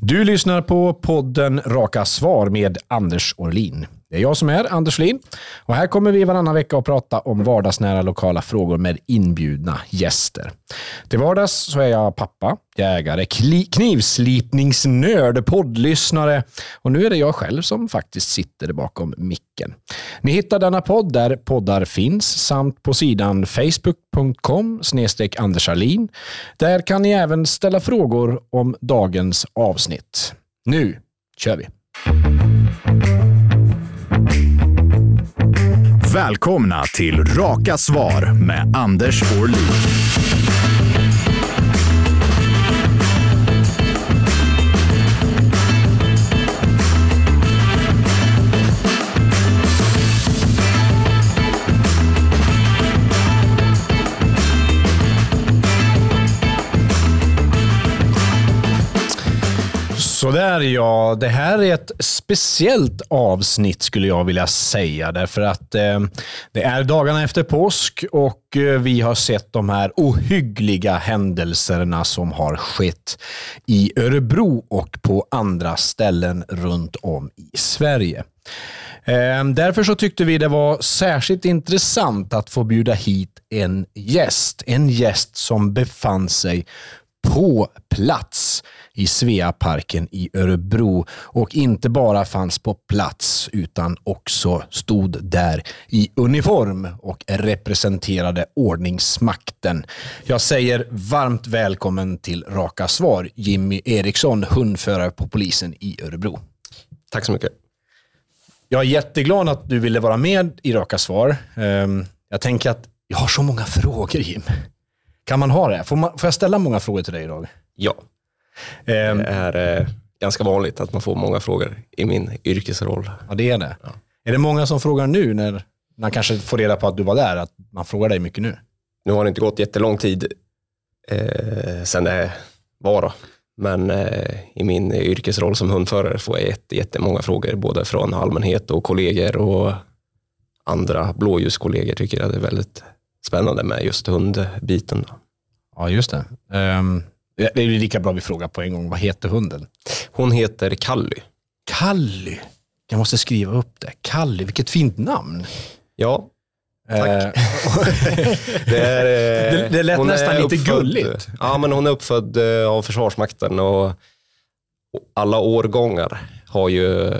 Du lyssnar på podden Raka svar med Anders Orlin. Det är jag som är Anders Orlin och här kommer vi varannan vecka att prata om vardagsnära lokala frågor med inbjudna gäster. Till vardags så är jag pappa, jägare, knivslipningsnörd, poddlyssnare och nu är det jag själv som faktiskt sitter bakom micken. Ni hittar denna podd där poddar finns samt på sidan facebook.com Anders Arlin. Där kan ni även ställa frågor om dagens avsnitt. Nu kör vi! Välkomna till Raka svar med Anders Orlin. Sådär ja, det här är ett speciellt avsnitt skulle jag vilja säga. Därför att eh, det är dagarna efter påsk och eh, vi har sett de här ohyggliga händelserna som har skett i Örebro och på andra ställen runt om i Sverige. Eh, därför så tyckte vi det var särskilt intressant att få bjuda hit en gäst. En gäst som befann sig på plats i Sveaparken i Örebro och inte bara fanns på plats utan också stod där i uniform och representerade ordningsmakten. Jag säger varmt välkommen till Raka Svar, Jimmy Eriksson, hundförare på polisen i Örebro. Tack så mycket. Jag är jätteglad att du ville vara med i Raka Svar. Ehm, jag tänker att jag har så många frågor, Jim. Kan man ha det? Får, man, får jag ställa många frågor till dig idag? Ja. Ehm. Det är eh, ganska vanligt att man får många frågor i min yrkesroll. Ja, det är det. Ja. Är det många som frågar nu när man kanske får reda på att du var där, att man frågar dig mycket nu? Nu har det inte gått jättelång tid eh, sedan det var då. Men eh, i min yrkesroll som hundförare får jag jätte, jättemånga frågor, både från allmänhet och kollegor och andra blåljuskollegor tycker jag det är väldigt spännande med just hundbiten. Ja, just det. Um, det är lika bra vi frågar på en gång. Vad heter hunden? Hon heter Kally. Kally? Jag måste skriva upp det. Kally, vilket fint namn. Ja, Tack. Eh, det, är, det, det lät nästan lite uppfödd, gulligt. Ja, men hon är uppfödd eh, av Försvarsmakten och alla årgångar har ju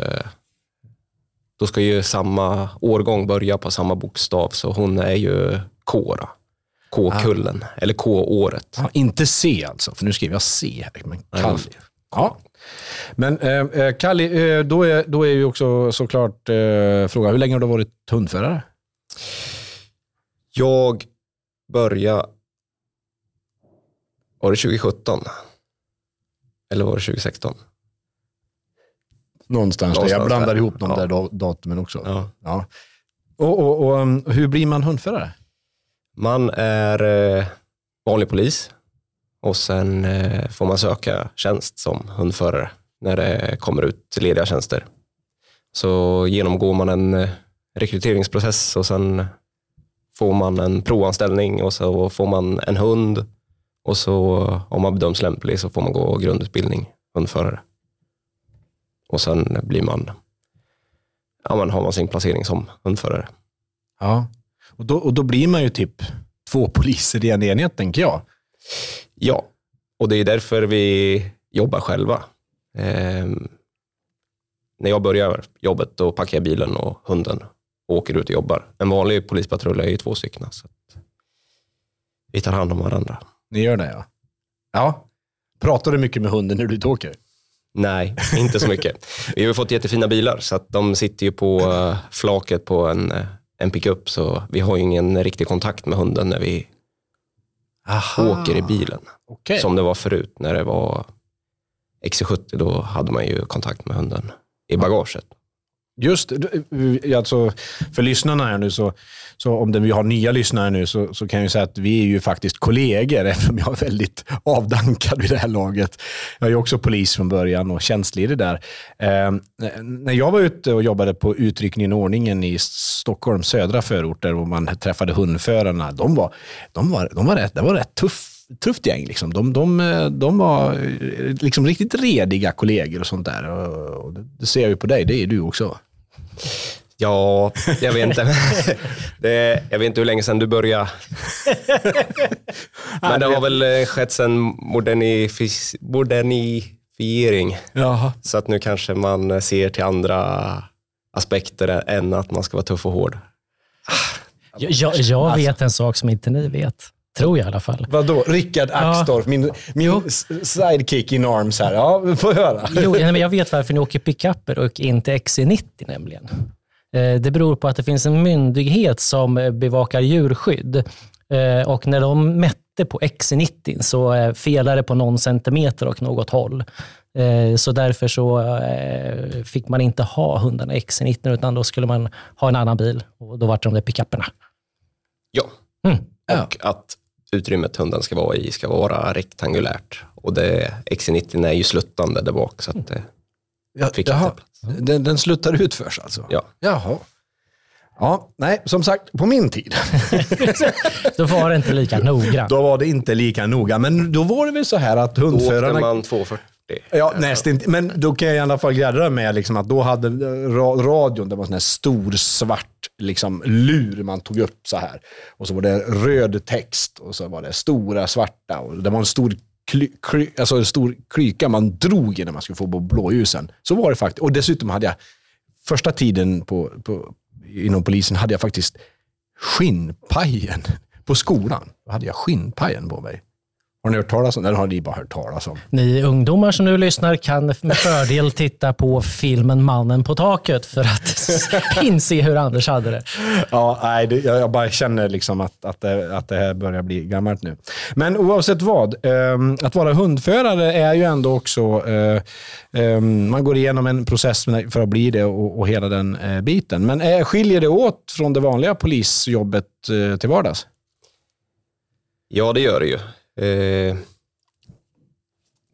då ska ju samma årgång börja på samma bokstav, så hon är ju K. Då. K-kullen, ah. eller K-året. Ah, inte C alltså, för nu skriver jag C här. Men Kalli. Ja. Men eh, eh, Kalli, eh, då, är, då är ju också såklart eh, frågan, hur länge har du varit hundförare? Jag började, var det 2017? Eller var det 2016? Någonstans, Någonstans. Jag blandar där. ihop de ja. där datumen också. Ja. ja. Och, och, och, um, hur blir man hundförare? Man är eh, vanlig polis och sen eh, får man söka tjänst som hundförare när det kommer ut lediga tjänster. Så genomgår man en eh, rekryteringsprocess och sen får man en provanställning och så får man en hund och så om man bedöms lämplig så får man gå grundutbildning hundförare. Och sen blir man, ja, man har man sin placering som hundförare. Ja, och då, och då blir man ju typ två poliser i en enhet, tänker jag. Ja, och det är därför vi jobbar själva. Eh, när jag börjar jobbet, då packar jag bilen och hunden och åker ut och jobbar. En vanlig polispatrull är ju två stycken, så vi tar hand om varandra. Ni gör det, ja. Ja. Pratar du mycket med hunden när du är åker? Nej, inte så mycket. Vi har fått jättefina bilar, så att de sitter ju på eh, flaket på en eh, en pickup så vi har ju ingen riktig kontakt med hunden när vi Aha. åker i bilen. Okay. Som det var förut när det var XC70, då hade man ju kontakt med hunden i bagaget. Just eh, eh, alltså, för lyssnarna här nu, så, så om det, vi har nya lyssnare nu, så, så kan jag säga att vi är ju faktiskt kollegor, eftersom jag är väldigt avdankad vid det här laget. Jag är ju också polis från början och tjänstledig där. Ehm, eh, när jag var ute och jobbade på utryckningen och ordningen i Stockholms södra förorter, och man träffade hundförarna, de var, de var, de var rätt, de var rätt tuff tufft gäng. Liksom. De, de, eh, de var liksom riktigt rediga kollegor och sånt där. Och det ser jag ju på dig, det är du också. Ja, jag vet inte. Det, jag vet inte hur länge sedan du började. Men det har väl eh, skett modernifis, modernifiering. Jaha. Så att nu kanske man ser till andra aspekter än att man ska vara tuff och hård. Jag, jag, jag vet en sak som inte ni vet. Tror jag i alla fall. Vadå? Rickard Axdorff, min, min s- sidekick in arms här. Ja, vi får höra. Jo, men jag vet varför ni åker pickuper och inte XC90 nämligen. Eh, Det beror på att det finns en myndighet som bevakar djurskydd. Eh, Och när de mätte på XC90 så eh, felade det på någon centimeter och något håll. Så därför så fick man inte ha hundarna XC90 utan då skulle man ha en annan bil och då var det de där pickuperna. Ja, Mm. Och att utrymmet hunden ska vara i ska vara rektangulärt. Och det, XC90 är ju sluttande där bak. Så att det, Ja, Fick jaha. inte plats. Den, den sluttar ut först alltså? ja. Jaha. Ja, nej, som sagt, på min tid, Då var det inte lika noggrant. då var det inte lika noga. Men då var det väl så här att Då åkte hundförarna... man 240. Ja, nästan. Men då kan jag i alla fall glädja med liksom att då hade ra- radion, det var en sån här stor svart liksom, lur man tog upp så här. Och så var det röd text och så var det stora svarta. Och det var en stor, kly, kly, alltså en stor klyka man drog i när man skulle få på blåljusen. Så var det faktiskt. Och dessutom hade jag, första tiden på, på, inom polisen hade jag faktiskt skinnpajen på skolan. Då hade jag skinnpajen på mig. Har ni hört talas om det? Eller har ni bara hört talas om? Ni ungdomar som nu lyssnar kan med fördel titta på filmen Mannen på taket för att inse hur Anders hade det. Ja, nej, det, jag, jag bara känner liksom att, att, det, att det här börjar bli gammalt nu. Men oavsett vad, ehm, att vara hundförare är ju ändå också, eh, ehm, man går igenom en process för att bli det och, och hela den eh, biten. Men eh, skiljer det åt från det vanliga polisjobbet till vardags? Ja, det gör det ju. Eh,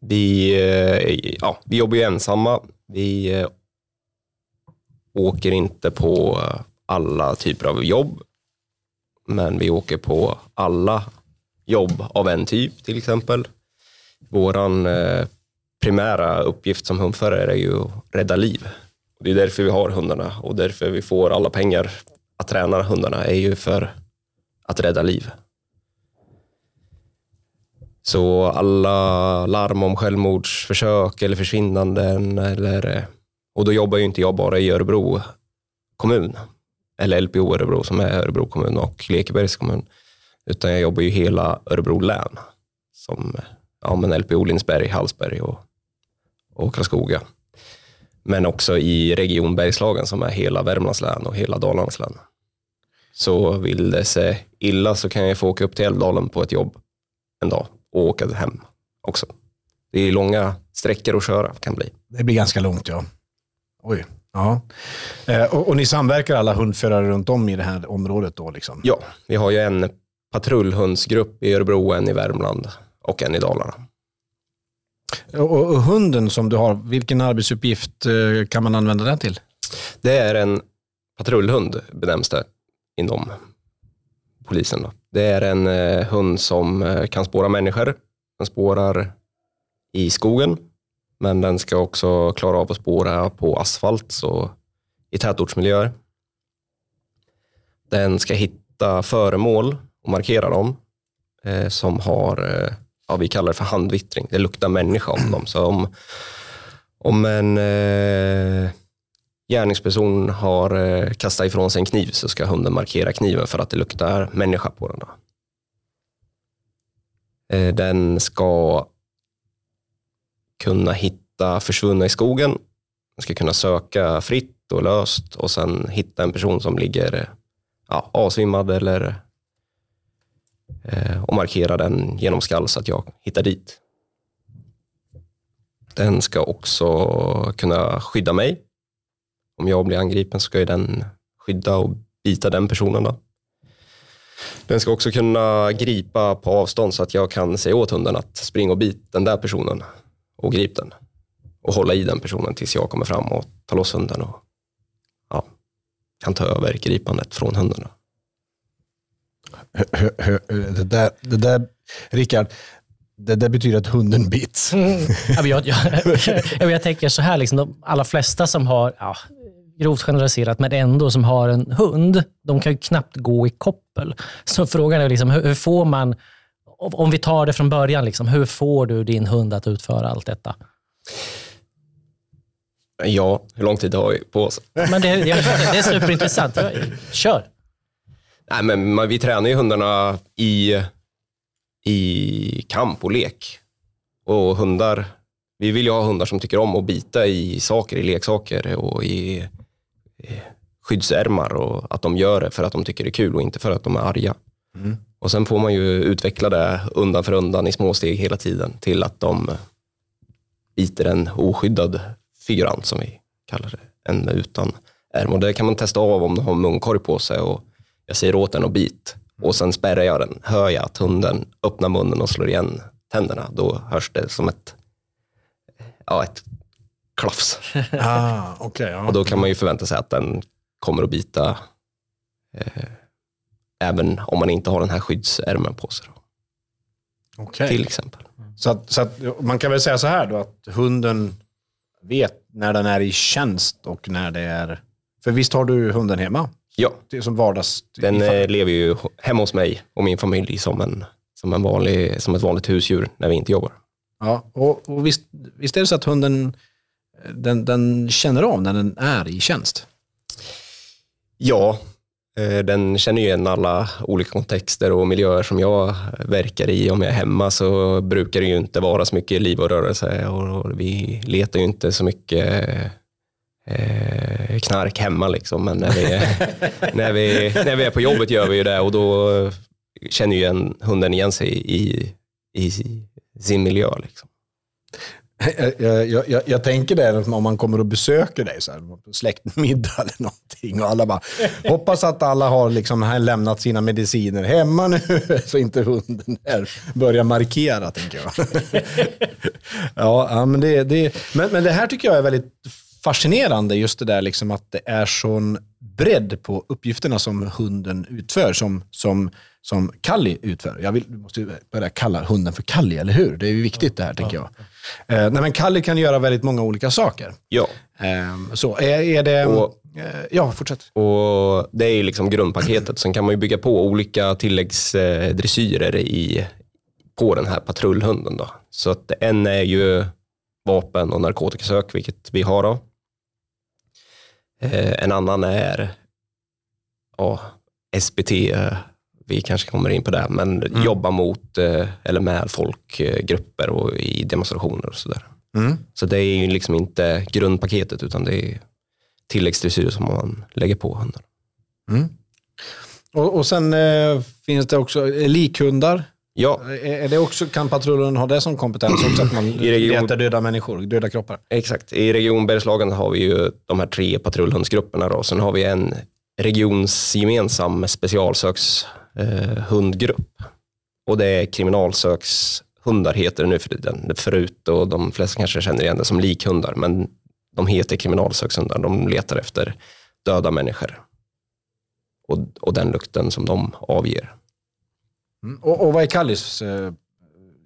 vi, eh, ja, vi jobbar ju ensamma. Vi eh, åker inte på alla typer av jobb, men vi åker på alla jobb av en typ till exempel. Vår eh, primära uppgift som hundförare är ju att rädda liv. Det är därför vi har hundarna och därför vi får alla pengar att träna hundarna är ju för att rädda liv. Så alla larm om självmordsförsök eller försvinnanden, eller, och då jobbar ju inte jag bara i Örebro kommun, eller LPO Örebro som är Örebro kommun och Lekebergs kommun, utan jag jobbar ju hela Örebro län, som ja, men LPO Lindsberg, Hallsberg och, och Karlskoga. Men också i Region Bergslagen som är hela Värmlands län och hela Dalarnas län. Så vill det sig illa så kan jag få åka upp till Älvdalen på ett jobb en dag och åka hem också. Det är långa sträckor att köra kan bli. Det blir ganska långt, ja. Oj. Ja. Eh, och, och ni samverkar alla hundförare runt om i det här området då? Liksom? Ja, vi har ju en patrullhundsgrupp i Örebro, en i Värmland och en i Dalarna. Och, och hunden som du har, vilken arbetsuppgift eh, kan man använda den till? Det är en patrullhund benämns det inom polisen. Då. Det är en eh, hund som eh, kan spåra människor. Den spårar i skogen, men den ska också klara av att spåra på asfalt, så i tätortsmiljöer. Den ska hitta föremål och markera dem eh, som har, eh, ja, vi kallar det för handvittring. Det luktar människa om dem. Så om, om en eh, gärningsperson har eh, kastat ifrån sig en kniv så ska hunden markera kniven för att det luktar människa på den. Då. Eh, den ska kunna hitta försvunna i skogen. Den ska kunna söka fritt och löst och sen hitta en person som ligger ja, avsvimmad eller eh, och markera den genom skall så att jag hittar dit. Den ska också kunna skydda mig om jag blir angripen så ska ju den skydda och bita den personen. Då. Den ska också kunna gripa på avstånd så att jag kan säga åt hunden att springa och bit den där personen och grip den. Och hålla i den personen tills jag kommer fram och tar loss hunden och ja, kan ta över gripandet från hunden. Då. Det, där, det där, Rickard, det där betyder att hunden bits. Ja, men jag, jag, jag, jag tänker så här, liksom, de allra flesta som har, ja, grovt generaliserat, men ändå som har en hund, de kan ju knappt gå i koppel. Så frågan är liksom, hur, hur får man, om vi tar det från början, liksom, hur får du din hund att utföra allt detta? Ja, hur lång tid har vi på oss? Men det, det är superintressant. Kör! Nej, men vi tränar ju hundarna i, i kamp och lek. Och hundar, vi vill ju ha hundar som tycker om att bita i saker, i leksaker och i skyddsärmar och att de gör det för att de tycker det är kul och inte för att de är arga. Mm. Och sen får man ju utveckla det undan för undan i små steg hela tiden till att de biter en oskyddad figurant som vi kallar det, en utan ärm. Och det kan man testa av om de har munkorg på sig och jag säger åt den att bit och sen spärrar jag den. Hör jag att hunden öppnar munnen och slår igen tänderna, då hörs det som ett, ja, ett klafs. Ah, okay, ja. Och då kan man ju förvänta sig att den kommer att bita eh, även om man inte har den här skyddsärmen på sig. Okej. Till exempel. Så, att, så att, man kan väl säga så här då, att hunden vet när den är i tjänst och när det är... För visst har du hunden hemma? Ja, Det är som vardags... den eh, lever ju hemma hos mig och min familj som, en, som, en vanlig, som ett vanligt husdjur när vi inte jobbar. Ja, och, och visst, visst är det så att hunden den, den känner av när den är i tjänst? Ja, eh, den känner ju igen alla olika kontexter och miljöer som jag verkar i. Om jag är hemma så brukar det ju inte vara så mycket liv och rörelse och och vi letar ju inte så mycket eh, knark hemma liksom. Men när vi, när, vi, när vi är på jobbet gör vi ju det och då känner ju en, hunden igen sig i, i sin miljö. Liksom. Jag, jag, jag, jag tänker det om man kommer och besöker dig, så här, släktmiddag eller någonting. Och alla bara, hoppas att alla har liksom här lämnat sina mediciner hemma nu, så inte hunden där börjar markera, tänker jag. ja, ja, men, det, det, men, men det här tycker jag är väldigt fascinerande, just det där liksom att det är sån bredd på uppgifterna som hunden utför, som, som, som Kalli utför. Jag vill, du måste börja kalla hunden för Kalli, eller hur? Det är ju viktigt det här, tänker jag. Eh, nej, men Kalli kan göra väldigt många olika saker. Ja, Eh, så är, är det... Och- eh, ja, fortsätt. Och det är liksom grundpaketet. Sen kan man ju bygga på olika tilläggsdressyrer i, på den här patrullhunden. Då. Så att en är ju vapen och narkotikasök, vilket vi har. Då. Eh, en annan är ja, SBT, eh, vi kanske kommer in på det, men jobba mot eh, eller med folkgrupper och i demonstrationer och sådär. Mm. Så det är ju liksom inte grundpaketet utan det är tilläggsdressyr som man lägger på hunden. Mm. Och, och sen eh, finns det också likhundar. Ja, Är, det också, kan patrullen ha det som kompetens också? Att man I region- letar döda människor, döda kroppar? exakt. I Region Bergslagen har vi ju de här tre patrullhundsgrupperna. Då. Sen har vi en regionsgemensam specialsökshundgrupp. Eh, och det är kriminalsökshundar heter det nu för tiden. Förut och de flesta kanske känner igen det som likhundar, men de heter kriminalsökshundar. De letar efter döda människor. Och, och den lukten som de avger. Mm. Och, och vad är Kallis eh,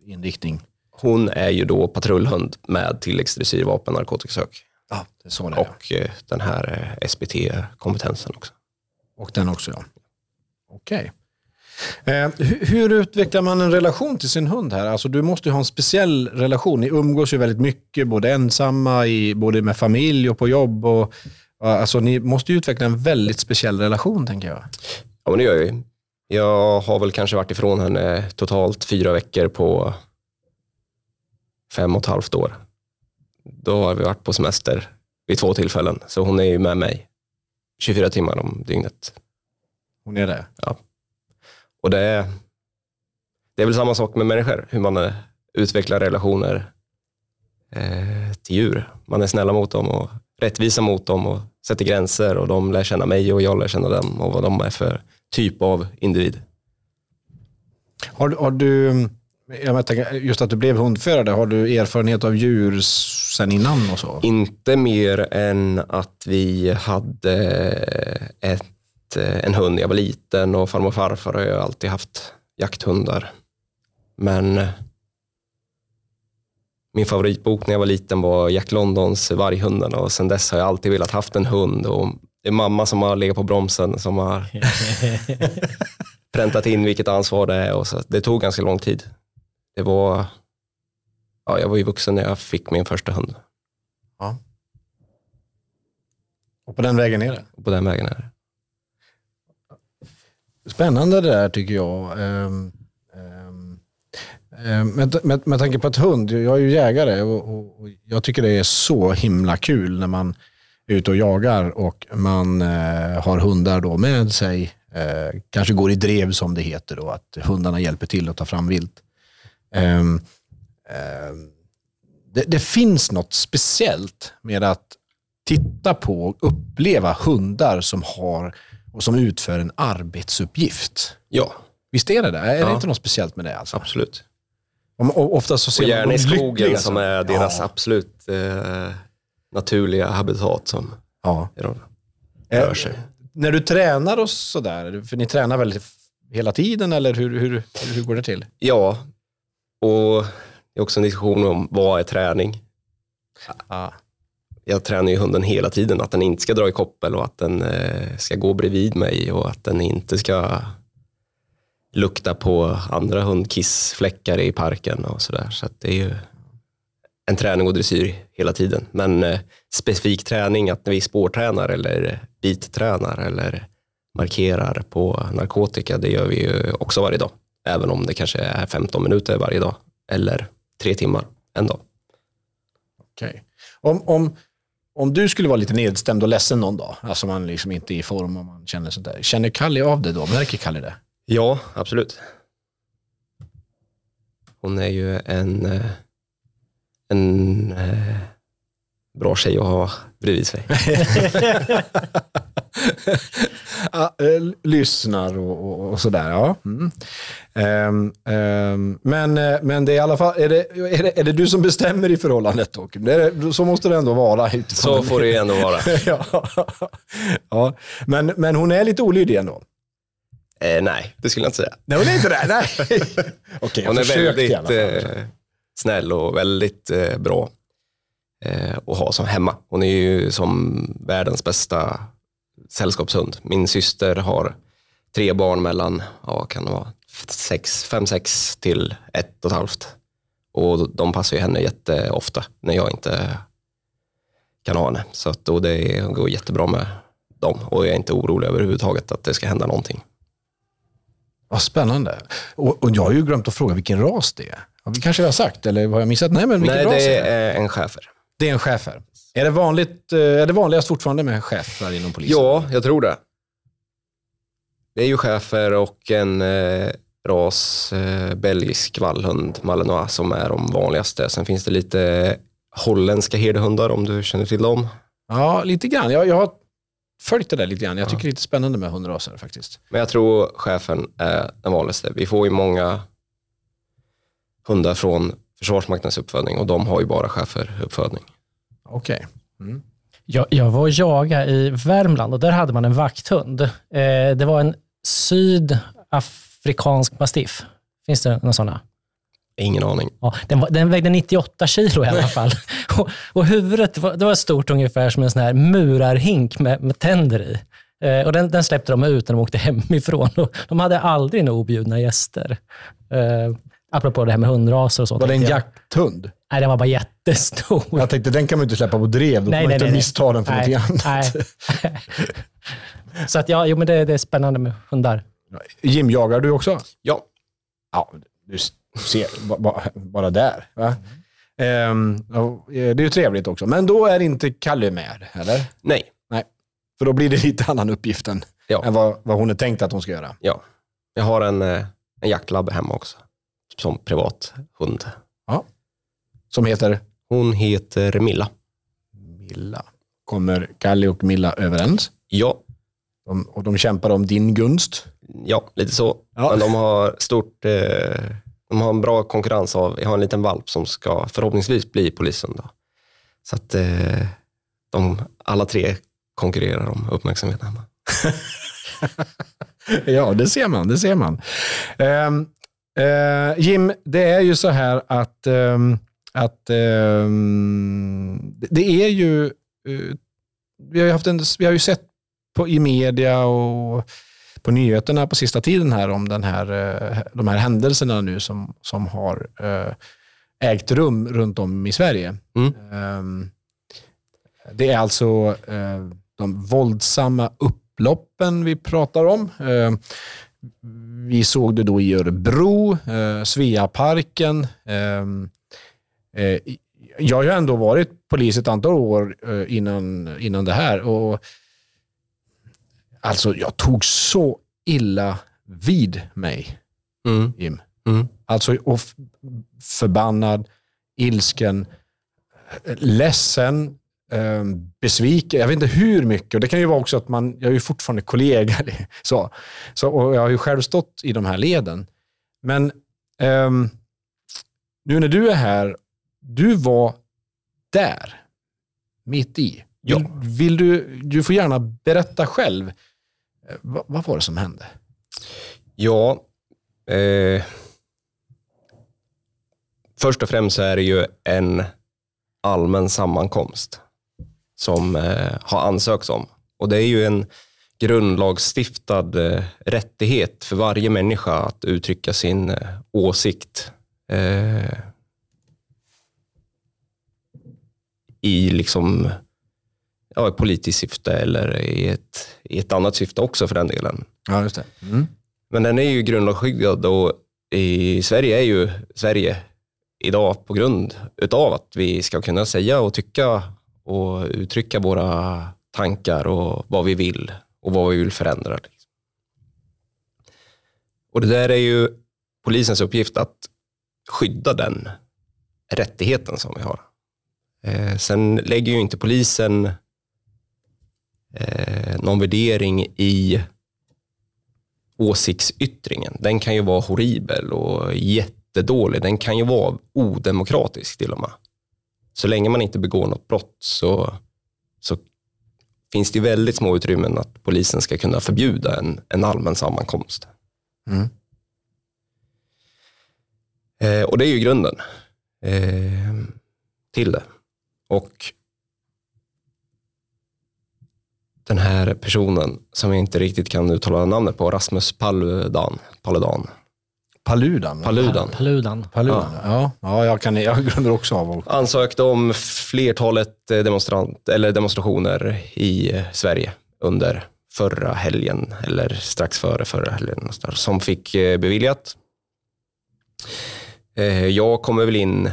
inriktning? Hon är ju då patrullhund med tilläggsdressyr, vapen, narkotikasök Ja, det är så det är. och eh, den här eh, SBT-kompetensen också. Och den också, ja. Okej. Eh, hur, hur utvecklar man en relation till sin hund här? Alltså, du måste ju ha en speciell relation. Ni umgås ju väldigt mycket, både ensamma, i, både med familj och på jobb. Och, alltså, ni måste ju utveckla en väldigt speciell relation, tänker jag. Ja, men det gör jag ju. Jag har väl kanske varit ifrån henne totalt fyra veckor på fem och ett halvt år. Då har vi varit på semester vid två tillfällen, så hon är ju med mig 24 timmar om dygnet. Hon är det. Och det är, det är väl samma sak med människor, hur man eh, utvecklar relationer eh, till djur. Man är snälla mot dem och rättvisa mot dem och sätter gränser och de lär känna mig och jag lär känna dem och vad de är för typ av individ. Har, du- har du, jag tänker, just att du blev hundförare, har du erfarenhet av djur sen innan och så? Inte mer än att vi hade ett, en hund när jag var liten och farmor och farfar har ju alltid haft jakthundar. Men min favoritbok när jag var liten var Jack Londons Varghundarna och sen dess har jag alltid velat haft en hund. Och det är mamma som har legat på bromsen som har präntat in vilket ansvar det är. Och så. Det tog ganska lång tid. Det var, ja, jag var ju vuxen när jag fick min första hund. Och på den vägen är det. Och på den vägen är det. Spännande det där tycker jag. Ehm, med, med, med tanke på att hund, jag är ju jägare och, och, och jag tycker det är så himla kul när man ute och jagar och man eh, har hundar då med sig. Eh, kanske går i drev som det heter då, att hundarna hjälper till att ta fram vilt. Ehm, det, det finns något speciellt med att titta på och uppleva hundar som har och som utför en arbetsuppgift. Ja, Visst är det det? Är det Ja. inte något speciellt med det? Alltså? absolut. Om, och ofta så ser Och gärna i skogen som är deras Ja. absolut eh, naturliga habitat som Ja. de Eh, rör sig. När du tränar och sådär, för ni tränar väl hela tiden eller hur, hur, hur går det till? Ja, och det är också en diskussion om vad är träning. Ja. Jag tränar ju hunden hela tiden, att den inte ska dra i koppel och att den eh, ska gå bredvid mig och att den inte ska lukta på andra hundkissfläckar i parken och sådär. Så att det är ju en träning och dressyr hela tiden. Men eh, specifik träning, att när vi spårtränar eller bittränar eller markerar på narkotika, det gör vi ju också varje dag. Även om det kanske är 15 minuter varje dag eller tre timmar en dag. Okej. Om, om, om du skulle vara lite nedstämd och ledsen någon dag, alltså man liksom inte är i form och man känner sådär, känner Kalle av det då? Märker Kalle det? Ja, absolut. Hon är ju en, eh, en eh, bra tjej att ha bredvid sig. Eh, lyssnar och, och, och sådär. Ja. Mm. Ehm, ehm, men, eh, men det är i alla fall, är det, är, det, är det du som bestämmer i förhållandet? Då? Det så måste det ändå vara. Så får det ändå vara. ja. ja. Men, men hon är lite olydig ändå? Eh, nej, det skulle jag inte säga. Nej, hon är inte det? Nej. Okej, jag Hon är försökte i alla väldigt fall snäll och väldigt eh, bra eh, att ha som hemma. Hon är ju som världens bästa sällskapshund. Min syster har tre barn mellan, ja, vad kan det vara, sex, fem, sex till ett och ett halvt. Och de passar ju henne jätteofta när jag inte kan ha henne. Så att, och det går jättebra med dem och jag är inte orolig överhuvudtaget att det ska hända någonting. Vad spännande. Och, och jag har ju glömt att fråga vilken ras det är. Vi kanske har sagt, eller har jag missat? Nej, men Nej, det är det? en schäfer. Det är en schäfer. Är det, vanligt, eh, är det vanligast fortfarande med schäfrar inom polisen? Ja, jag tror det. Det är ju schäfer och en eh, ras eh, belgisk vallhund, malinois, som är de vanligaste. Sen finns det lite holländska herdehundar om du känner till dem. Ja, lite grann. Jag, jag har följt det där lite grann. Jag tycker det är lite spännande med hundraser faktiskt. Men jag tror schäfern är den vanligaste. Vi får ju många hundar från Försvarsmaktens uppfödning och de har ju bara schäferuppfödning. Okej. Jag, jag var och jagade i Värmland och där hade man en vakthund. Eh, det var en sydafrikansk mastiff. Finns det några sådana? Ingen aning. Ja, den, var, den vägde 98 kilo i alla fall. och, och huvudet det var, det var stort ungefär som en sån här murarhink med, med tänder i. Eh, och den, den släppte de ut när de åkte hemifrån. Och de hade aldrig några objudna gäster. Eh, apropå det här med hundraser och så. Var det en jag. jakthund? Nej, den var bara jättestor. Jag tänkte, den kan man inte släppa på drev. Då Nej, får man nej, inte nej, missta den för Nej, någonting annat. nej. så att ja, jo, men det, det är spännande med hundar. Jim, jagar du också? Ja, Ja, du ser, ba- ba- bara där. Va? Ehm, ja, det är ju trevligt också. Men då är inte Kalle med, eller? nej. Nej. För då blir det lite annan uppgift än, Ja. än vad, vad hon är tänkt att hon ska göra. Ja. Jag har en, eh, en jaktlabbe hemma också. Som privat hund. Som heter Hon heter Milla. Milla. Kommer Kalle och Milla överens? Ja, De, och de kämpar om din gunst. ja lite så. Ja. Men de har stort, eh, de har en bra konkurrens av, jag har en liten valp som ska förhoppningsvis bli polishund. Då. Så att eh, de alla tre konkurrerar om uppmärksamheten hemma. ja, det ser man. Det ser man. Ehm, eh, Jim, det är ju så här att, ehm, att ehm, det är ju... eh, vi, har ju haft en, vi har ju sett på, i media och på nyheterna på sista tiden här om den här, eh, de här händelserna nu som, som har eh, ägt rum runt om i Sverige. Mm. Ehm, det är alltså eh, de våldsamma upploppen vi pratar om. Vi såg det då i Örebro, eh, Sveaparken. Ehm, eh, jag har ju ändå varit polis ett antal år eh, innan, innan det här. Och Alltså, jag tog så illa vid mig, Mm. Jim. Mm. Alltså och förbannad, ilsken, eh, ledsen, eh, besviken. Jag vet inte hur mycket. Och det kan ju vara också att man, jag är ju fortfarande kollega. Så, så, och jag har ju själv stått i de här leden. Men ehm, nu när du är här, du var där, mitt i. Ja. vill du, du får gärna berätta själv. Eh, Vad, vad var det som hände? Ja, eh, först och främst så är det ju en allmän sammankomst som eh, har ansökts om. Och det är ju en grundlagsstiftad eh, rättighet för varje människa att uttrycka sin eh, åsikt eh, i liksom ja, ett politiskt syfte eller i ett, i ett annat syfte också för den delen. Ja, just det. Mm. Men den är ju grundlagsskyddad och i Sverige är ju Sverige idag på grund utav att vi ska kunna säga och tycka och uttrycka våra tankar och vad vi vill och vad vi vill förändra. Liksom. Och det där är ju polisens uppgift att skydda den rättigheten som vi har. Eh, sen lägger ju inte polisen eh, någon värdering i åsiktsyttringen. Den kan ju vara horribel och jättedålig. Den kan ju vara odemokratisk till och med. Så länge man inte begår något brott så, så finns det väldigt små utrymmen att polisen ska kunna förbjuda en, en allmän sammankomst. Mm. Eh, och det är ju grunden eh, till det. Och den här personen som jag inte riktigt kan uttala namnet på, Rasmus Paludan. Paludan. Paludan. Paludan. Paludan. Paludan. Ja. Ja, jag, kan, jag glömmer också av ansökte om flertalet eh, demonstrant, eller demonstrationer i eh, Sverige under förra helgen, eller strax före förra helgen, som fick eh, beviljat. Jag kommer väl in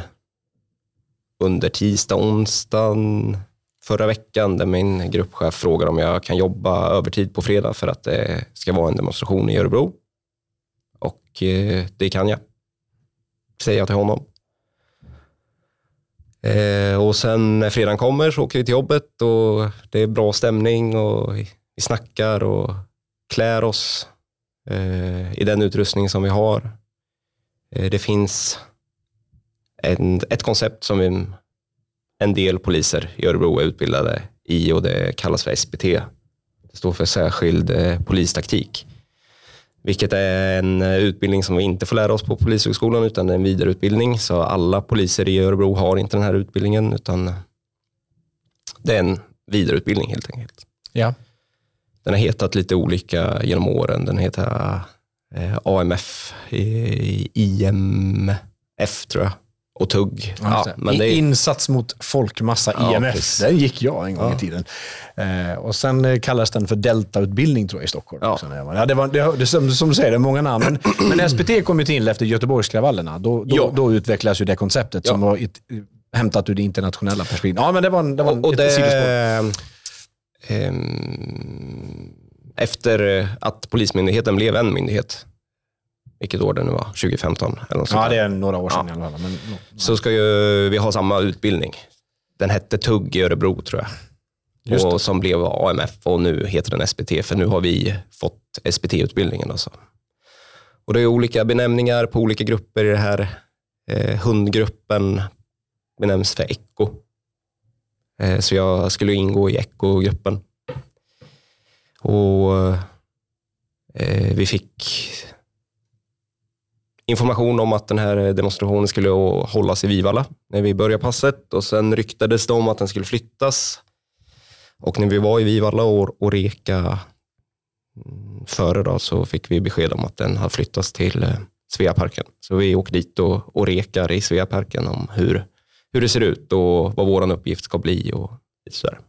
under tisdag, onsdagen förra veckan där min gruppchef frågar om jag kan jobba övertid på fredag för att det ska vara en demonstration i Örebro. Och eh, det kan jag, säger jag till honom. Eh, och sen när fredagen kommer så åker vi till jobbet och det är bra stämning och vi snackar och klär oss eh, i den utrustning som vi har. Eh, det finns en, ett koncept som vi, en del poliser i Örebro är utbildade i och det kallas för SPT. Det står för särskild eh, polistaktik. Vilket är en eh, utbildning som vi inte får lära oss på Polishögskolan utan det är en vidareutbildning. Så alla poliser i Örebro har inte den här utbildningen utan det är en vidareutbildning helt enkelt. Ja. Den har hetat lite olika genom åren. Den heter eh, AMF, eh, IMF tror jag och TUGG. Ja, Ja, men det är, Insats mot folkmassa, Ja, IMF. precis. Den gick jag en gång Ja. i tiden. Eh, och Sen eh, kallas den för Deltautbildning tror jag i Stockholm. Ja. Också, när jag var. Ja, det var, det, det, som, som du säger, det är många namn. Men, men SPT kom ju till efter Göteborgskravallerna. Då, då, Ja. då utvecklades ju det konceptet som var ett, hämtat ur det internationella perspektivet. Ja, men det var, det var och, och ett sidospår. ehm, efter att Polismyndigheten blev en myndighet, vilket år det nu var, 2015 eller något sånt Ja, det är några år sedan i alla fall. Men, så ska ju vi ha samma utbildning. Den hette TUGG i Örebro tror jag. Just det. och som blev AMF och nu heter den SPT för nu har vi fått SPT-utbildningen. Alltså. Och det är olika benämningar på olika grupper i det här. Eh, hundgruppen benämns för ECHO. Eh, så jag skulle ingå i ECHO-gruppen. Och Eh, vi fick information om att den här demonstrationen skulle hållas i Vivalla när vi började passet och sen ryktades det om att den skulle flyttas. Och när vi var i Vivalla och, och reka mm, före då, så fick vi besked om att den har flyttats till eh, Sveaparken. Så vi åker dit och, och rekar i Sveaparken om hur, hur det ser ut och vad vår uppgift ska bli och sådär.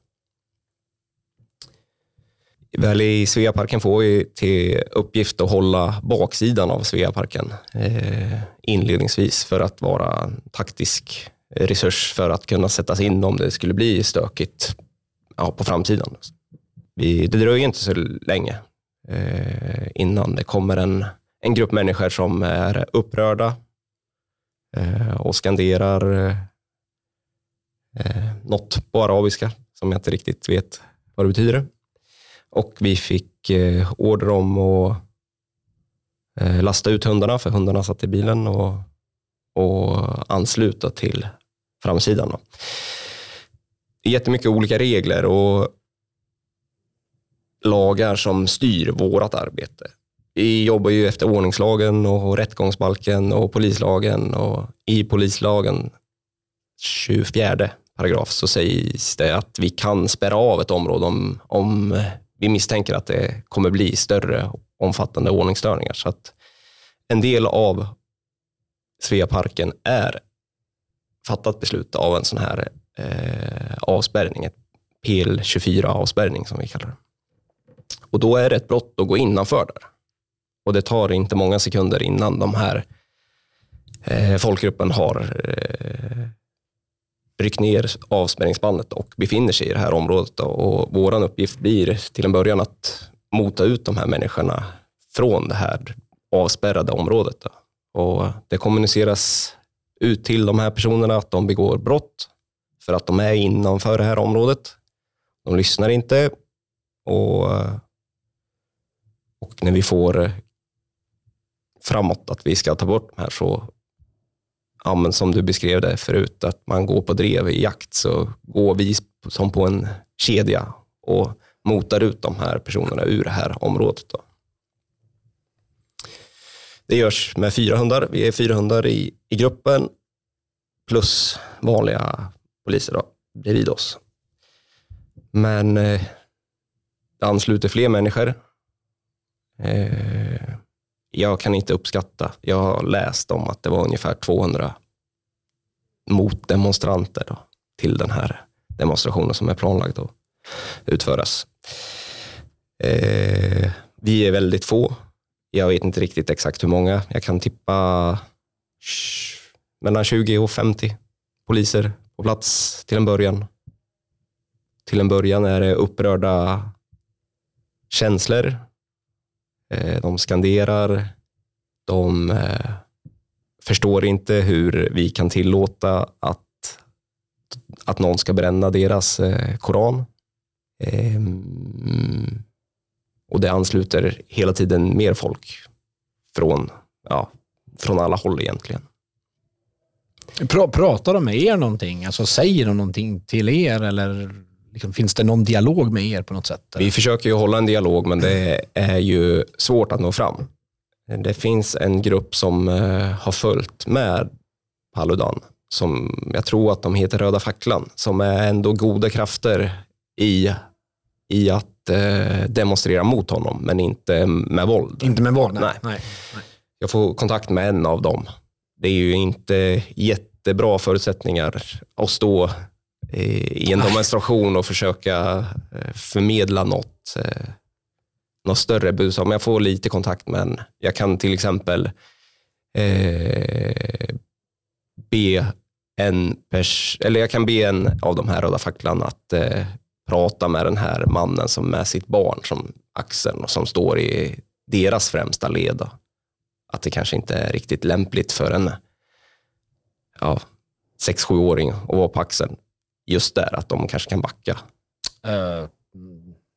Väl i Sveaparken får vi till uppgift att hålla baksidan av Sveaparken eh, inledningsvis för att vara en taktisk resurs för att kunna sättas in om det skulle bli stökigt ja, på framtiden. Vi, det dröjer inte så länge eh, innan det kommer en, en grupp människor som är upprörda eh, och skanderar eh, eh något på arabiska som jag inte riktigt vet vad det betyder. Och vi fick eh, order om att eh, lasta ut hundarna, för hundarna satt i bilen och, och ansluta till framsidan. Då. Det är jättemycket olika regler och lagar som styr vårt arbete. Vi jobbar ju efter ordningslagen och rättegångsbalken och polislagen och i polislagen 24 paragraf så sägs det att vi kan spärra av ett område om, om vi misstänker att det kommer bli större omfattande ordningsstörningar. Så att en del av Sveaparken är fattat beslut av en sån här eh, avspärrning, ett PL24-avspärrning som vi kallar det. Och då är det ett brott att gå innanför där. Och det tar inte många sekunder innan de här eh, folkgruppen har eh, ryckt ner avspärrningsbandet och befinner sig i det här området. Och vår uppgift blir till en början att mota ut de här människorna från det här avspärrade området. Och det kommuniceras ut till de här personerna att de begår brott för att de är innanför det här området. De lyssnar inte och, och när vi får framåt att vi ska ta bort de här så ja, men som du beskrev det förut, att man går på drev i jakt, så går vi som på en kedja och motar ut de här personerna ur det här området. Då. Det görs med fyra hundar. Vi är fyra hundar i, i gruppen plus vanliga poliser då, bredvid oss. Men eh, det ansluter fler människor. Eh, jag kan inte uppskatta. Jag har läst om att det var ungefär 200 motdemonstranter då, till den här demonstrationen som är planlagd att utföras. Eh, vi är väldigt få. Jag vet inte riktigt exakt hur många. Jag kan tippa mellan 20 och 50 poliser på plats till en början. Till en början är det upprörda känslor Eh, de skanderar, de eh, förstår inte hur vi kan tillåta att, att någon ska bränna deras eh, koran. Ehm, och det ansluter hela tiden mer folk från, ja, från alla håll egentligen. Pratar de med er någonting? Alltså säger de någonting till er eller Liksom, finns det någon dialog med er på något sätt? Vi försöker ju hålla en dialog, men det är ju svårt att nå fram. Det finns en grupp som eh, har följt med Paludan, som jag tror att de heter Röda facklan, som är ändå goda krafter i, i att eh, demonstrera mot honom, men inte med våld. Inte med våld? Nej. nej. nej. Jag får kontakt med en av dem. Det är ju inte jättebra förutsättningar att stå i en demonstration och försöka eh, förmedla något, eh, något större budskap. Men jag får lite kontakt med en. Jag kan till exempel eh, be en pers eller jag kan be en av de här röda facklan att eh, prata med den här mannen som med sitt barn som axeln och som står i deras främsta led. Att det kanske inte är riktigt lämpligt för en ja, 6-7-åring att vara på axeln just där, att de kanske kan backa. Uh,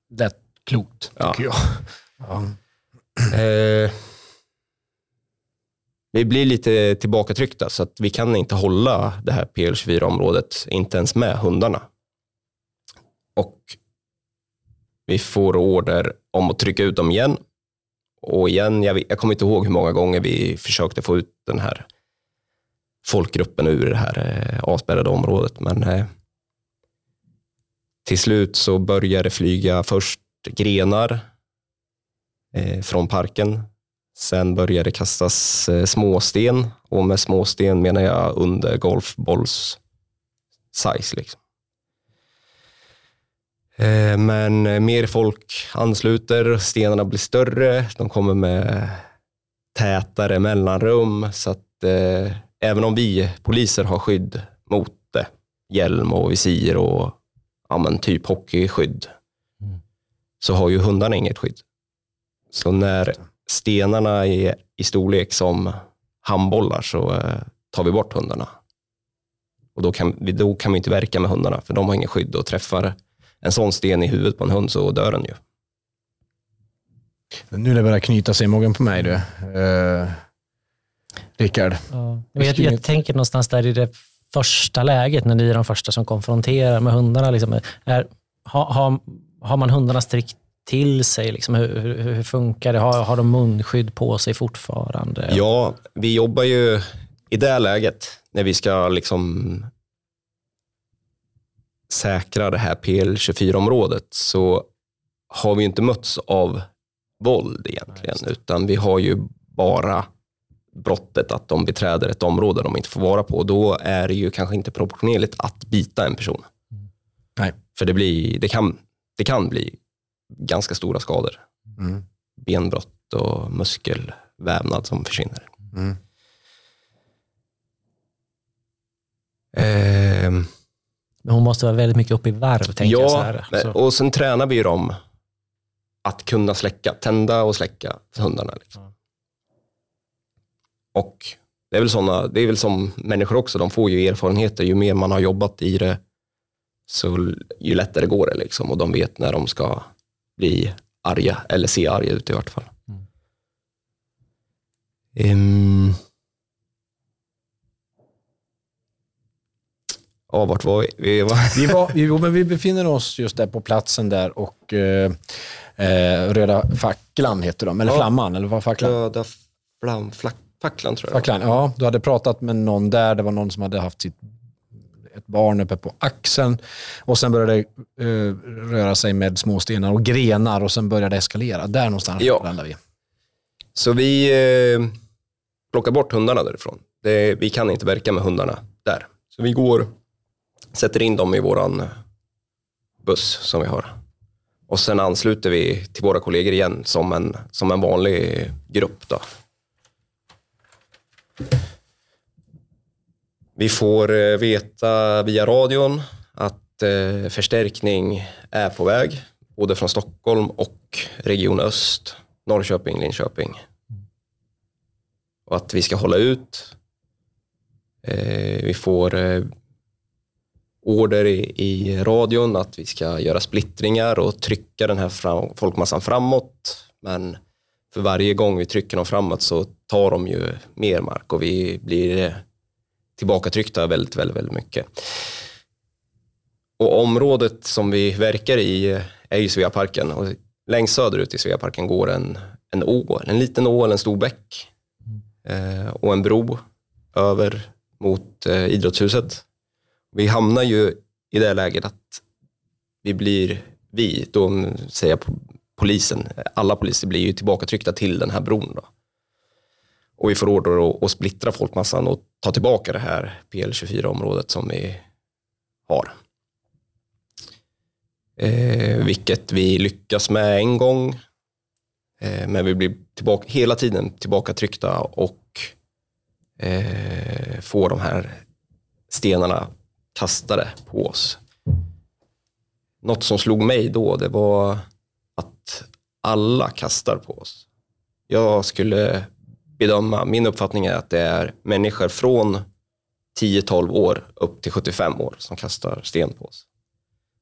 det är klokt, tycker ja. jag. Ja. Uh, vi blir lite tillbakatryckta, så att vi kan inte hålla det här PL24-området, inte ens med hundarna. Och vi får order om att trycka ut dem igen Och igen, jag, jag kommer inte ihåg hur många gånger vi försökte få ut den här folkgruppen ur det här eh, avspärrade området. Men eh, till slut så började det flyga först grenar eh, från parken. Sen började det kastas eh, småsten och med småsten menar jag under golfbolls size. Liksom. Eh, Men eh, mer folk ansluter, stenarna blir större, de kommer med tätare mellanrum så att eh, även om vi poliser har skydd mot det, hjälm och visir och ja, men typ hockeyskydd, Mm. så har ju hundarna inget skydd. Så när stenarna är i storlek som handbollar så eh, tar vi bort hundarna. Och då kan, vi, då kan vi inte verka med hundarna för de har inget skydd och träffar en sån sten i huvudet på en hund så dör den ju. Nu det börjar knyta sig i magen på mig du. Eh, Rickard. Ja. Jag, vet, jag tänker någonstans där i det första läget, när ni är de första som konfronterar med hundarna. Liksom, är, har, har, har man hundarna strikt till sig? Liksom, hur, hur, hur funkar det? Har, har de munskydd på sig fortfarande? Ja, vi jobbar ju i det läget när vi ska liksom säkra det här PL24-området så har vi inte mötts av våld egentligen, utan vi har ju bara brottet att de beträder ett område de inte får vara på. Då är det ju kanske inte proportionerligt att bita en person. Nej. För det, blir, det, kan, det kan bli ganska stora skador. Mm. Benbrott och muskelvävnad som försvinner. Mm. Ehm, Men Hon måste vara väldigt mycket uppe i varv, tänker jag. Så ja, här. Så, och sen tränar vi ju dem att kunna släcka, tända och släcka hundarna. Liksom. Och det är, väl såna, det är väl som människor också, de får ju erfarenheter. Ju mer man har jobbat i det, så ju lättare går det. Liksom. Och de vet när de ska bli arga, eller se arga ut i vart fall. Mm. Ehm. Ja, vart var vi? vi var... Jo, men vi befinner oss just där på platsen där och eh, eh, Röda facklan heter de, eller Ja. Flamman, eller vad facklan? Röda flam, flack, facklan tror jag. Facklan, ja. Du hade pratat med någon där, det var någon som hade haft sitt ett barn uppe på axeln och sen började det eh, röra sig med småstenar och grenar och sen började det eskalera. Där någonstans Ja. landade vi. Så vi eh, plockar bort hundarna därifrån. Det, vi kan inte verka med hundarna där. Så vi går, sätter in dem i våran buss som vi har. Och sen ansluter vi till våra kollegor igen som en, som en vanlig grupp. Då. Vi får eh, veta via radion att eh, förstärkning är på väg, både från Stockholm och Region Öst, Norrköping, Linköping. Och att vi ska hålla ut. Eh, vi får order i, i radion att vi ska göra splittringar och trycka den här fram, folkmassan framåt. Men för varje gång vi trycker dem framåt så tar de ju mer mark och vi blir eh, tillbakatryckta väldigt, väldigt, väldigt mycket. Och området som vi verkar i eh, är ju Sveaparken och längst söderut i Sveaparken går en, en å, en liten å eller en stor bäck eh, och en bro över mot eh, idrottshuset. Vi hamnar ju i det läget att vi blir, vi, då säger jag polisen, alla poliser blir ju tillbakatryckta till den här bron. Då. Och vi får order att, att splittra folkmassan och ta tillbaka det här PL24-området som vi har. Eh, vilket vi lyckas med en gång. Eh, men vi blir tillbaka, hela tiden tillbakatryckta och eh, får de här stenarna kastade på oss. Något som slog mig då, det var att alla kastar på oss. Jag skulle bedöma, min uppfattning är att det är människor från 10-12 år upp till 75 år som kastar sten på oss.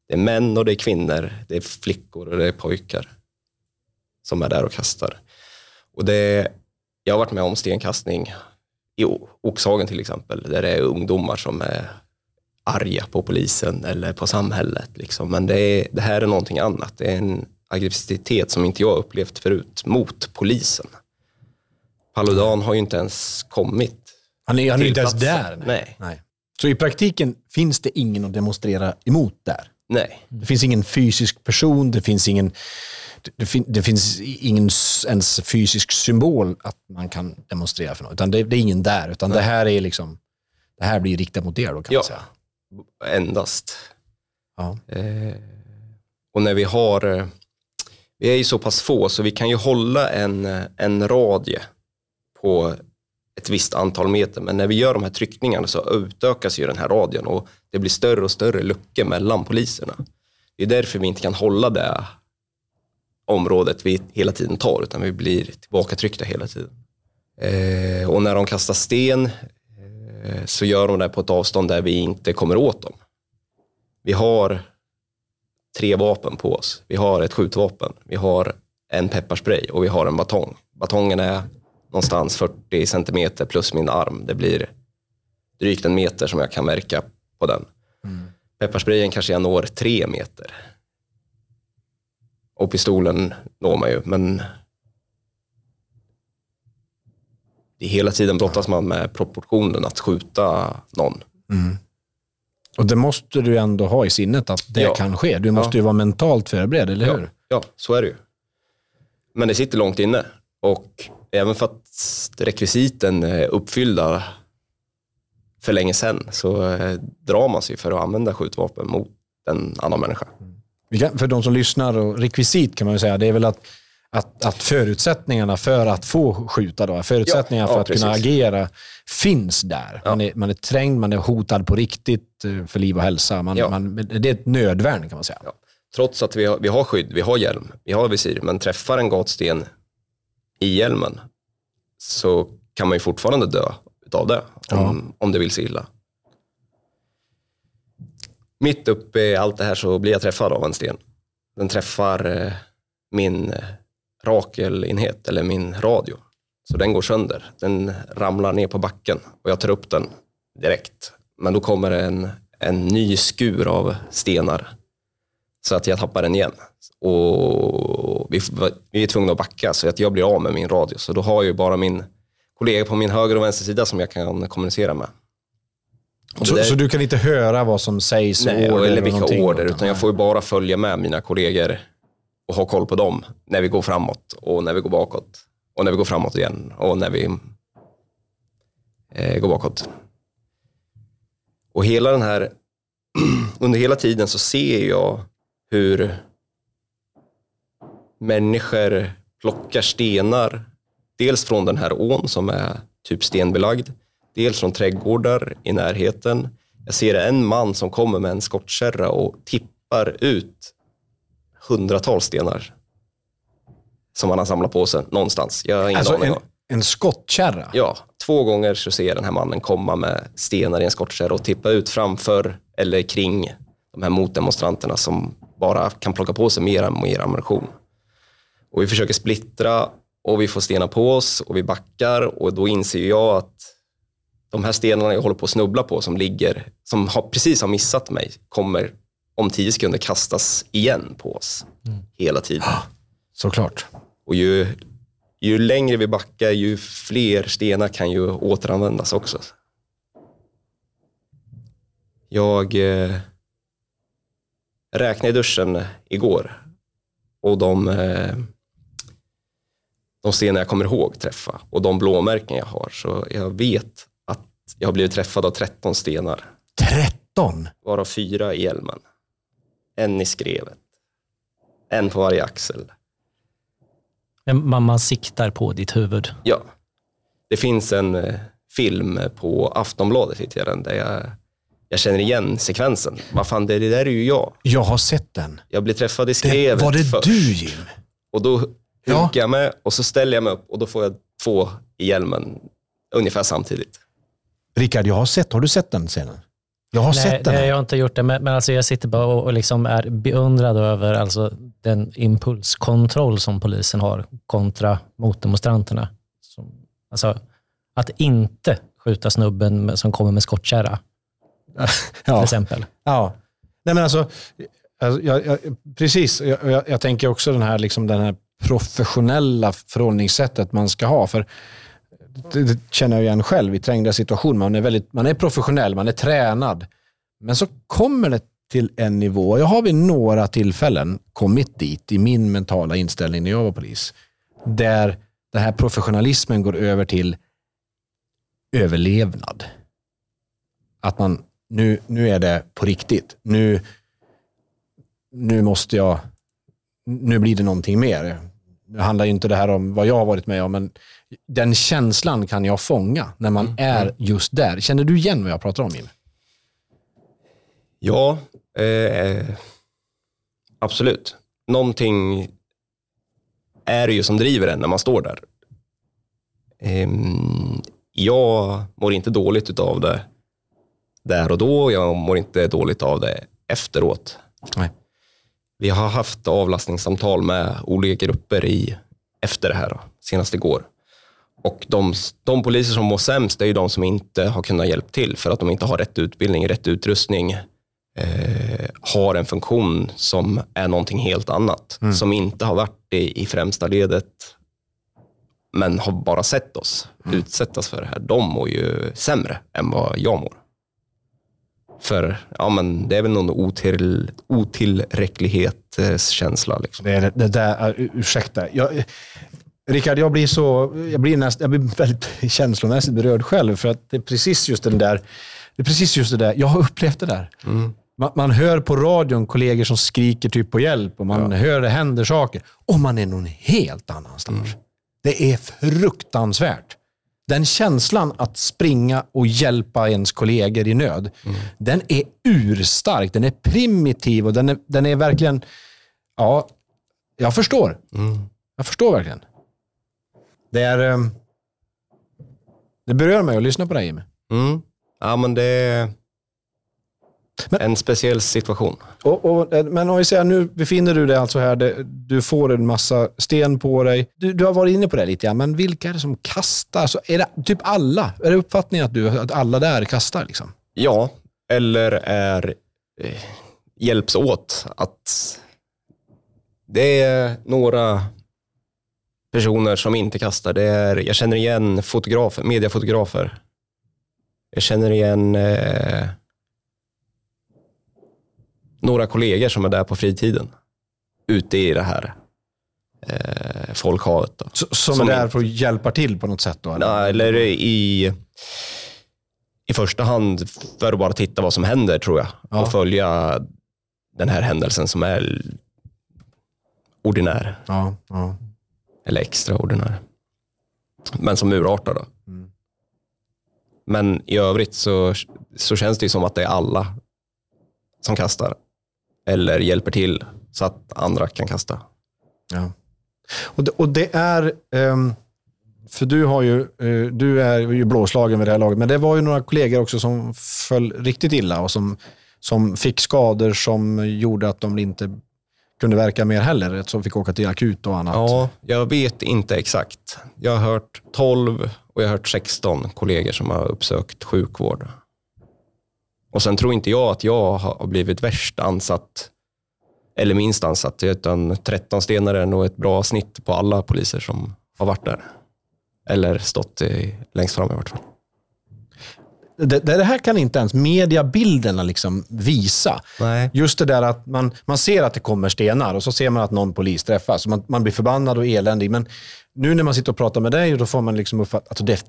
Det är män och det är kvinnor, det är flickor och det är pojkar som är där och kastar. Och det, jag har varit med om stenkastning i Oxhagen till exempel, där det är ungdomar som är arga på polisen eller på samhället. Liksom. Men det, är, det här är någonting annat. Det är en aggressivitet som inte jag upplevt förut mot polisen. Paludan har ju inte ens kommit. Han är, han är inte ens där. platsen. Nej. Så i praktiken finns det ingen att demonstrera emot där. Nej, Det finns ingen fysisk person, det finns ingen, det, fin, det finns ingen ens fysisk symbol att man kan demonstrera för något. Utan det, det är ingen där, utan det här är liksom, det här blir riktat mot er då kan Ja. man säga. endast. Ja. Eh, och när vi har, eh, vi är ju så pass få så vi kan ju hålla en, eh, en radie på ett visst antal meter. Men när vi gör de här tryckningarna så utökas ju den här radien och det blir större och större luckor mellan poliserna. Det är därför vi inte kan hålla det området vi hela tiden tar utan vi blir tillbakatryckta hela tiden. Eh, och när de kastar sten eh, så gör de det på ett avstånd där vi inte kommer åt dem. Vi har tre vapen på oss. Vi har ett skjutvapen, vi har en pepparspray och vi har en batong. Batongen är någonstans 40 centimeter plus min arm. Det blir drygt en meter som jag kan märka på den. Pepparsprayen kanske jag når tre meter. Och pistolen når man ju, men hela tiden brottas man med proportionen att skjuta någon. Och det måste du ändå ha i sinnet att det Ja. kan ske. Du måste ju vara mentalt förberedd, eller hur? Ja, ja, så är det ju. Men det sitter långt inne. Och även för att rekvisiten är uppfyllda för länge sedan så eh, drar man sig för att använda skjutvapen mot en annan människa. Kan, för de som lyssnar, och rekvisit kan man ju säga, det är väl att, att, att förutsättningarna för att få skjuta, då, förutsättningarna Ja, för ja, att kunna precis. agera finns där. Man, är, man är trängd, man är hotad på riktigt eh, för liv och hälsa. Man, Ja. man, det är ett nödvärn kan man säga. Ja. Trots att vi har, vi har skydd, vi har hjälm, vi har visir, men träffar en gatsten i hjälmen så kan man ju fortfarande dö utav det, om, om det vill sig illa. Mitt uppe i allt det här så blir jag träffad av en sten. Den träffar eh, min eh, rakelenhet, eller min radio. Så den går sönder. Den ramlar ner på backen och jag tar upp den direkt. Men då kommer en, en ny skur av stenar så att jag tappar den igen. Och vi, vi är tvungna att backa så att jag blir av med min radio. Så då har jag ju bara min kollega på min höger och vänster sida som jag kan kommunicera med. Så, där- så du kan inte höra vad som sägs? Nej, order eller vilka order, utan jag får ju bara följa med mina kollegor och ha koll på dem när vi går framåt och när vi går bakåt. Och när vi går framåt igen och när vi eh, går bakåt. Och hela den här, under hela tiden så ser jag hur människor plockar stenar, dels från den här ån som är typ stenbelagd, dels från trädgårdar i närheten. Jag ser en man som kommer med en skottkärra och tippar ut hundratals stenar som han har samlat på sig någonstans. Jag har ingen Alltså aning en, en skottkärra? Ja, två gånger så ser jag den här mannen komma med stenar i en skottkärra och tippa ut framför eller kring de här motdemonstranterna som bara kan plocka på sig mer och mer ammunition. Och vi försöker splittra och vi får stenar på oss och vi backar och då inser jag att de här stenarna jag håller på att snubbla på som ligger, som har, precis har missat mig, kommer om tio sekunder kastas igen på oss hela tiden. Såklart. Och ju, ju längre vi backar, ju fler stenar kan ju återanvändas också. Jag eh, räknade i duschen igår och de, eh, de stenar jag kommer ihåg träffa och de blåmärken jag har. Så jag vet att jag har blivit träffad av 13 stenar, 13? varav fyra i hjälmen. En i skrevet. En på varje axel. Man, man siktar på ditt huvud. Ja. Det finns en eh, film på Aftonbladet, hittade jag den, där jag, jag känner igen sekvensen. Vad fan, det, det där är ju jag. Jag har sett den. Jag blir träffad i det skrevet var det först. du Jim? Och då Ja. hukar jag med och så ställer jag mig upp och då får jag två i hjälmen ungefär samtidigt. Rickard, jag har sett. Har du sett den scenen? Jag har Nej, sett den. nej, jag har inte gjort det, men, men alltså jag sitter bara och, och liksom är beundrad över alltså den impulskontroll som polisen har kontra motdemonstranterna. Som, alltså, att inte skjuta snubben med, som kommer med skottkärra, till ja. exempel. ja. Nej, men alltså, Alltså, jag, jag, precis, jag, jag, jag tänker också den här, liksom den här professionella förhållningssättet man ska ha. För det, det känner jag igen själv i trängda situationer. Man är, väldigt, man är professionell, man är tränad. Men så kommer det till en nivå. Jag har vid några tillfällen kommit dit i min mentala inställning när jag var polis. Där den här professionalismen går över till överlevnad. Att man, nu, nu är det på riktigt. Nu, nu måste jag, nu blir det någonting mer. Nu handlar ju inte det här om vad jag har varit med om, men den känslan kan jag fånga när man är just där. Känner du igen vad jag pratar om, Jim? Ja, eh, absolut. Någonting är det ju som driver en när man står där. Ehm, jag mår inte dåligt av det där och då. Jag mår inte dåligt av det efteråt. Nej. Vi har haft avlastningssamtal med olika grupper i, efter det här, då, senast igår. Och de, de poliser som mår sämst är ju de som inte har kunnat hjälpa till för att de inte har rätt utbildning, rätt utrustning, eh, har en funktion som är någonting helt annat, som inte har varit i, i främsta ledet men har bara sett oss utsättas för det här. De mår ju sämre än vad jag mår. För ja, men det är väl någon otill, otillräcklighetskänsla. Liksom. Det, det där, uh, ursäkta. Jag, Rickard, jag blir, så, jag, blir näst, jag blir väldigt känslomässigt berörd själv. För att det är precis just den där, det är precis just det där. Jag har upplevt det där. Man, man hör på radion kollegor som skriker typ på hjälp och man hör det händer saker. Och man är någon helt annanstans. Det är fruktansvärt. Den känslan att springa och hjälpa ens kollegor i nöd, den är urstark. Den är primitiv och den är, den är verkligen... Ja, jag förstår. Jag förstår verkligen. Det är... ehm, Det berör mig att lyssna på dig, Jimmy. Mm. Ja, men det är en speciell situation. Och, och, eh, men om vi säger nu befinner du dig alltså här, det- du får en massa sten på dig. Du, du har varit inne på det lite grann, men vilka är det som kastar? Så är det typ alla? Är det uppfattningen att, du, att alla där kastar? Liksom? Ja, eller är eh, hjälps åt att det är några personer som inte kastar. Det är, jag känner igen fotografer, mediefotografer. Jag känner igen eh, några kollegor som är där på fritiden. Ute i det här eh, folkhavet. Då. S- Som, Som är där för att hjälpa till på något sätt? Då, eller? Eller i, i första hand för att bara titta vad som händer tror jag. Ja. Och följa den här händelsen som är ordinär Ja, ja. eller extraordinär. Men som urartar då. Mm. Men i övrigt så, så känns det ju som att det är alla som kastar. Eller hjälper till så att andra kan kasta. Ja. Och, det, och det är, ehm, för du, har ju, eh, du är ju blåslagen vid det här laget, men det var ju några kollegor också som föll riktigt illa och som, som fick skador som gjorde att de inte kunde verka mer heller, som fick åka till akut och annat. Ja, jag vet inte exakt. Jag har hört 12 och jag har hört 16 kollegor som har uppsökt sjukvård. Och sen tror inte jag att jag har blivit värst ansatt eller minst ansatt, utan 13 stenar är nog ett bra snitt på alla poliser som har varit där. Eller stått i, längst fram i vart fall. Det, det här kan inte ens mediabilderna liksom visa. Nej. Just det där att man, man ser att det kommer stenar och så ser man att någon polis träffas. Man, man blir förbannad och eländig. Men nu när man sitter och pratar med dig, då får man liksom uppfatta att det,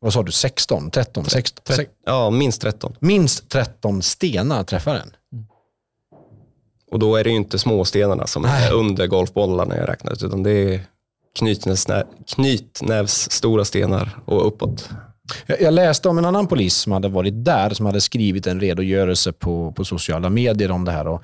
vad sa du, 16, 13, 16, sex- Ja, minst 13. minst 13 stenar träffar en. Och då är det ju inte småstenarna som är under golfbollarna jag räknar ut, utan det är knytnävs, knytnävs stora stenar och uppåt. Jag, läste om en annan polis som hade varit där, som hade skrivit en redogörelse på, på sociala medier om det här. Och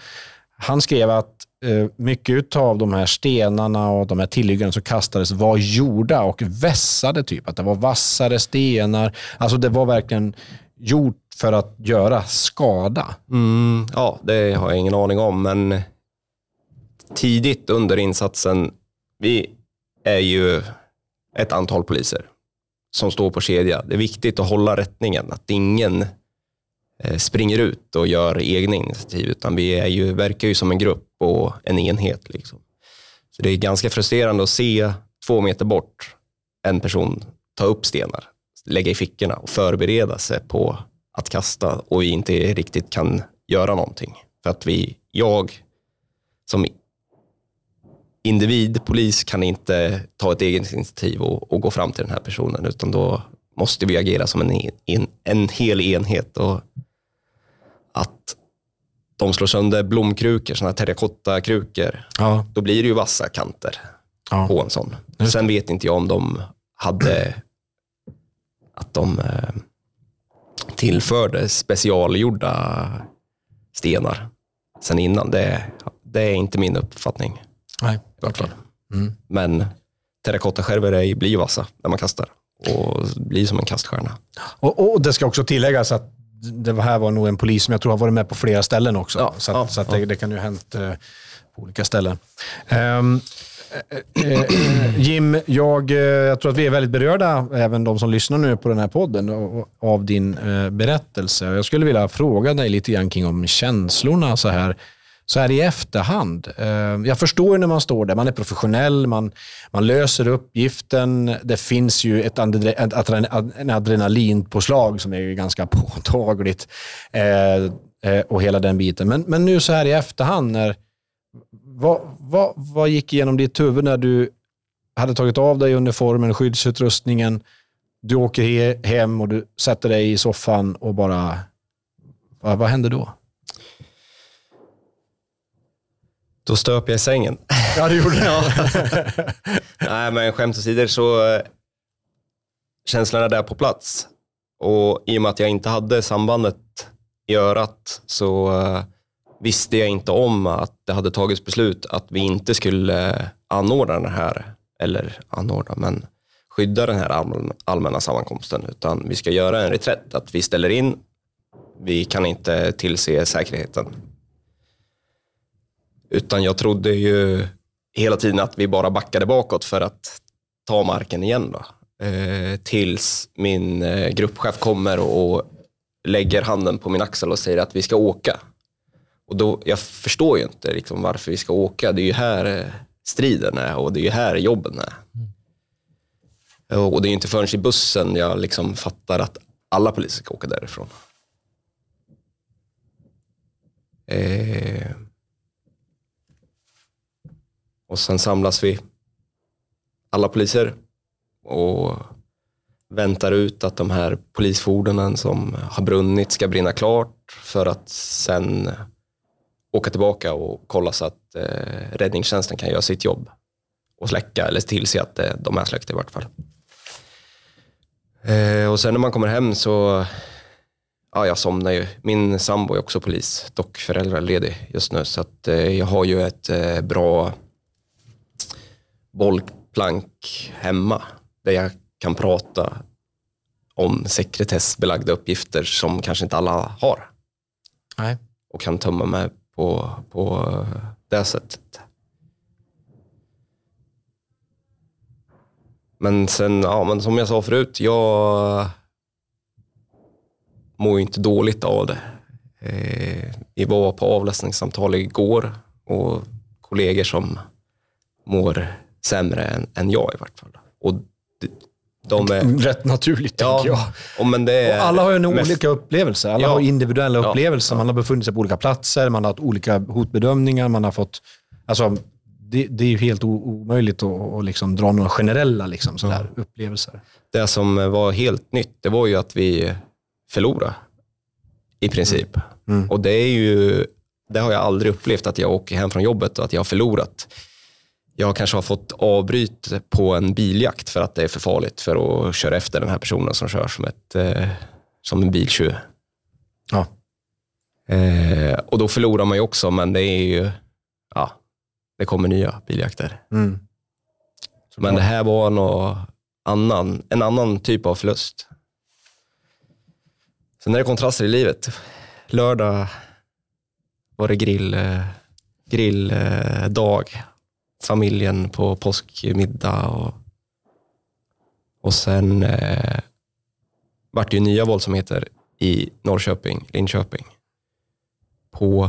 han skrev att Eh, mycket av de här stenarna och de här tillhyggena som kastades var gjorda och vässade. typ. Att det var vassare stenar. Alltså det var verkligen gjort för att göra skada. Mm, ja, det har jag ingen aning om, men tidigt under insatsen, vi är ju ett antal poliser som står på kedja. Det är viktigt att hålla rättningen, att ingen Eh, springer ut och gör egna initiativ, utan vi är ju, verkar ju som en grupp och en enhet. Liksom. Så det är ganska frustrerande att se två meter bort en person ta upp stenar, lägga i fickorna och förbereda sig på att kasta och vi inte riktigt kan göra någonting. För att vi, jag som individ, polis, kan inte ta ett eget initiativ och, och gå fram till den här personen, utan då måste vi agera som en, en, en hel enhet. Och att de slår sönder blomkrukor, sådana terrakottakrukor, Ja. då blir det ju vassa kanter Ja. på en sån. Just Sen vet inte jag om de hade att de eh, tillförde specialgjorda stenar sen innan. Det, det är inte min uppfattning. Nej. I fall. Mm. Men terrakottaskärvor är- blir ju vassa när man kastar och blir som en kaststjärna. Och, och det ska också tilläggas att det här var nog en polis som jag tror har varit med på flera ställen också. Ja, så att, ja, så att det, det kan ju ha hänt eh, på olika ställen. Eh, Jim, jag, jag tror att vi är väldigt berörda, även de som lyssnar nu på den här podden, av din berättelse. Jag skulle vilja fråga dig lite grann kring om känslorna så här, så här i efterhand. Eh, Jag förstår när man står där, man är professionell, man, man löser uppgiften. Det finns ju ett, en adrenalinpåslag som är ju ganska påtagligt. Eh, eh, och hela den biten. Men, men nu så här i efterhand, när, vad, vad, vad gick igenom ditt huvud när du hade tagit av dig uniformen, skyddsutrustningen, du åker he, hem och du sätter dig i soffan och bara... Vad, vad hände då? Då stöp jag i sängen. Ja, det gjorde det. Nej, men skämt åsido så eh, känslorna där på plats. Och i och med att jag inte hade sambandet i örat så eh, visste jag inte om att det hade tagits beslut att vi inte skulle anordna den här, eller anordna, men skydda den här allmän- allmänna sammankomsten, utan vi ska göra en reträtt, att vi ställer in, vi kan inte tillse säkerheten. Utan jag trodde ju hela tiden att vi bara backade bakåt för att ta marken igen. Då. Eh, tills min eh, gruppchef kommer och lägger handen på min axel och säger att vi ska åka. Och då, jag förstår ju inte liksom varför vi ska åka. Det är ju här eh, striden är och det är ju här jobben är. Och det är ju inte förrän i bussen jag liksom fattar att alla poliser ska åka därifrån. Eh, och sen samlas vi, alla poliser, och väntar ut att de här polisfordonen som har brunnit ska brinna klart för att sen åka tillbaka och kolla så att eh, räddningstjänsten kan göra sitt jobb och släcka eller tillse att eh, de är släckta i vart fall. Eh, och sen när man kommer hem så, ja jag somnar ju. Min sambo är också polis, dock föräldraledig just nu så att eh, jag har ju ett eh, bra bollplank hemma där jag kan prata om sekretessbelagda uppgifter som kanske inte alla har Nej. och kan tömma mig på, på det sättet. Men sen, ja, men som jag sa förut, jag mår inte dåligt av det. Eh, vi var på avläsningssamtal igår och kollegor som mår sämre än, än jag i vart fall. Och de, är, Rätt naturligt, tänker jag. och är Och alla har ju en mest- olika upplevelser. Alla Ja. har individuella Ja. upplevelser. Man har befunnit sig på olika platser, man har haft olika hotbedömningar, man har fått... Alltså, det, det är ju helt omöjligt att, att liksom dra några generella liksom, sådär, upplevelser. Det som var helt nytt, det var ju att vi förlorade i princip. Mm. Och det är ju, det har jag aldrig upplevt att jag åker hem från jobbet och att jag har förlorat. Jag kanske har fått avbryt på en biljakt för att det är för farligt för att köra efter den här personen som kör som, ett, eh, som en biltjuv. Ja. Eh, och då förlorar man ju också, men det är ju, ja, det kommer nya biljakter. Mm. Men det här var något annan, en annan typ av förlust. Sen är det kontraster i livet. Lördag var det grill, eh, grilldag. Familjen på påskmiddag. Och, och sen eh, vart det ju nya våldsamheter i Norrköping, Linköping. På,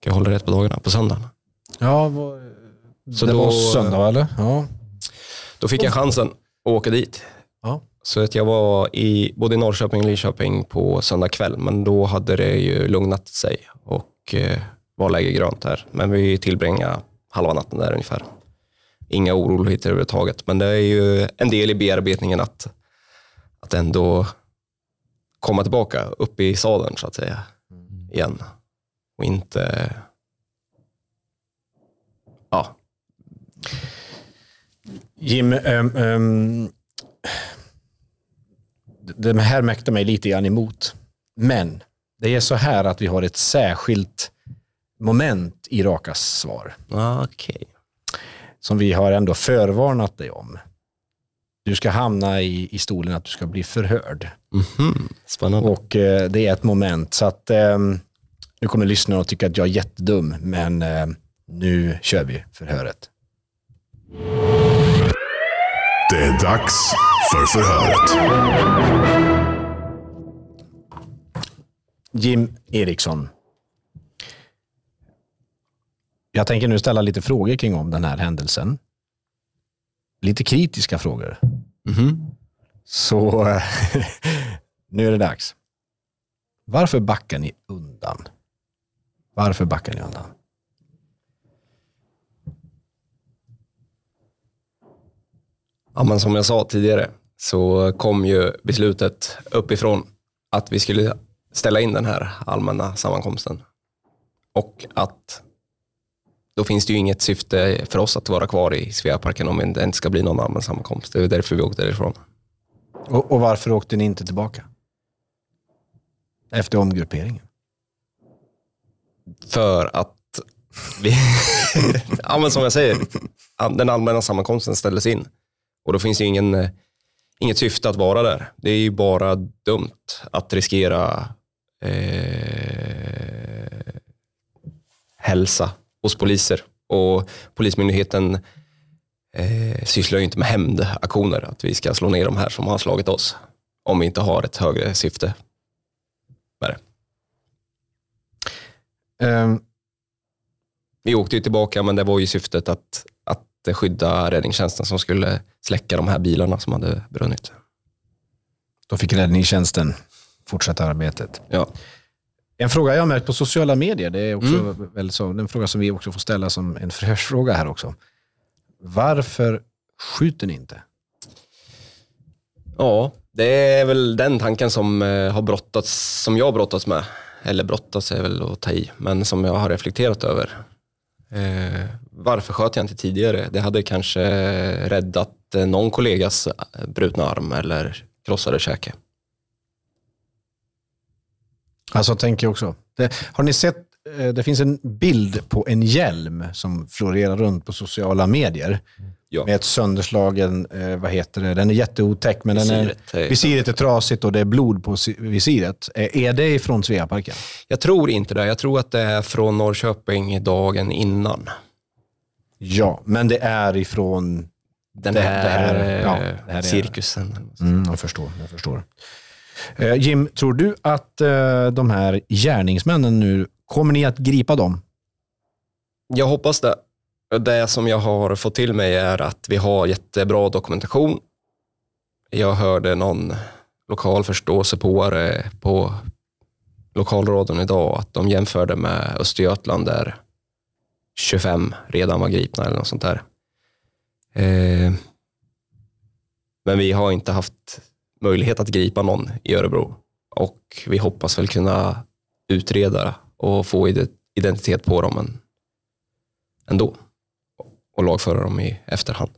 kan jag hålla rätt på dagarna, på söndagen. Ja, så det då- var söndag eller? Ja. Då fick jag chansen att åka dit. ja. Så att jag var i både i Norrköping och Linköping på söndag kväll, men då hade det ju lugnat sig och eh, var läge grönt där. Men vi tillbringade halva natten där ungefär. Inga oroligheter överhuvudtaget, men det är ju en del i bearbetningen att, att ändå komma tillbaka upp i sadeln så att säga. Igen. Och inte ja, Jim, ehm, ehm, det här mäktar mig lite grann emot. Men det är så här att vi har ett särskilt moment i Rakas svar okej. som vi har ändå förvarnat dig om. Du ska hamna i, i stolen att du ska bli förhörd. Mhm, Spännande. Och eh, det är ett moment. Så att ehm, nu kommer lyssnarna att tycka att jag är jättedum, men eh, nu kör vi förhöret. Det är dags för förhöret. Jim Eriksson. Jag tänker nu ställa lite frågor kring om den här händelsen. Lite kritiska frågor. Mhm. Så nu är det dags. Varför backar ni undan? Varför backar ni undan? Ja, men som jag sa tidigare så kom ju beslutet uppifrån att vi skulle ställa in den här allmänna sammankomsten. Och att då finns det ju inget syfte för oss att vara kvar i Sveaparken om det inte ska bli någon allmän sammankomst. Det är därför vi åkte därifrån. Och, och varför åkte ni inte tillbaka? Efter omgrupperingen. För att vi, ja men som jag säger, den allmänna sammankomsten ställdes in. Och då finns det ju ingen, eh, inget syfte att vara där. Det är ju bara dumt att riskera eh, hälsa hos poliser. Och Polismyndigheten eh, sysslar ju inte med hämndaktioner, att vi ska slå ner de här som har slagit oss. Om vi inte har ett högre syfte med det. Ehm, Vi åkte ju tillbaka, men det var ju syftet att, att skydda räddningstjänsten som skulle släcka de här bilarna som hade brunnit. då fick räddningstjänsten fortsätta arbetet. Ja. En fråga jag har märkt på sociala medier, det är också väldigt så, en fråga som vi också får ställa som en förhörsfråga här också. Varför skjuter ni inte? ja, det är väl den tanken som eh, har brottats, som jag har brottats med. Eller brottats är väl att ta i, men som jag har reflekterat över. Eh, varför sköt jag inte tidigare? Det hade kanske räddat eh, någon kollegas eh, brutna arm eller krossade käke. Alltså tänker jag också. Det, har ni sett, eh, det finns en bild på en hjälm som florerar runt på sociala medier. Ja. Med ett sönderslagen, eh, vad heter det, den är jätteotäck men den är, Visiret är- visiret trasigt och det är blod på si- visiret. Eh, Är det ifrån Sveaparken? Jag tror inte det. Jag tror att det är från Norrköping dagen innan. Ja, men det är ifrån... Den Det- det här, här- ja, det här är- cirkusen. Mm, jag förstår. Jag förstår. Eh, Jim, tror du att eh, de här gärningsmännen nu, kommer ni att gripa dem? Jag hoppas det. Det som jag har fått till mig är att vi har jättebra dokumentation. Jag hörde någon lokal förståsigpåare på lokalradion idag att de jämförde med Östergötland där 25 redan var gripna eller något sånt där. Eh, men vi har inte haft möjlighet att gripa någon i Örebro och vi hoppas väl kunna utreda och få ide- identitet på dem ändå och lagföra dem i efterhand.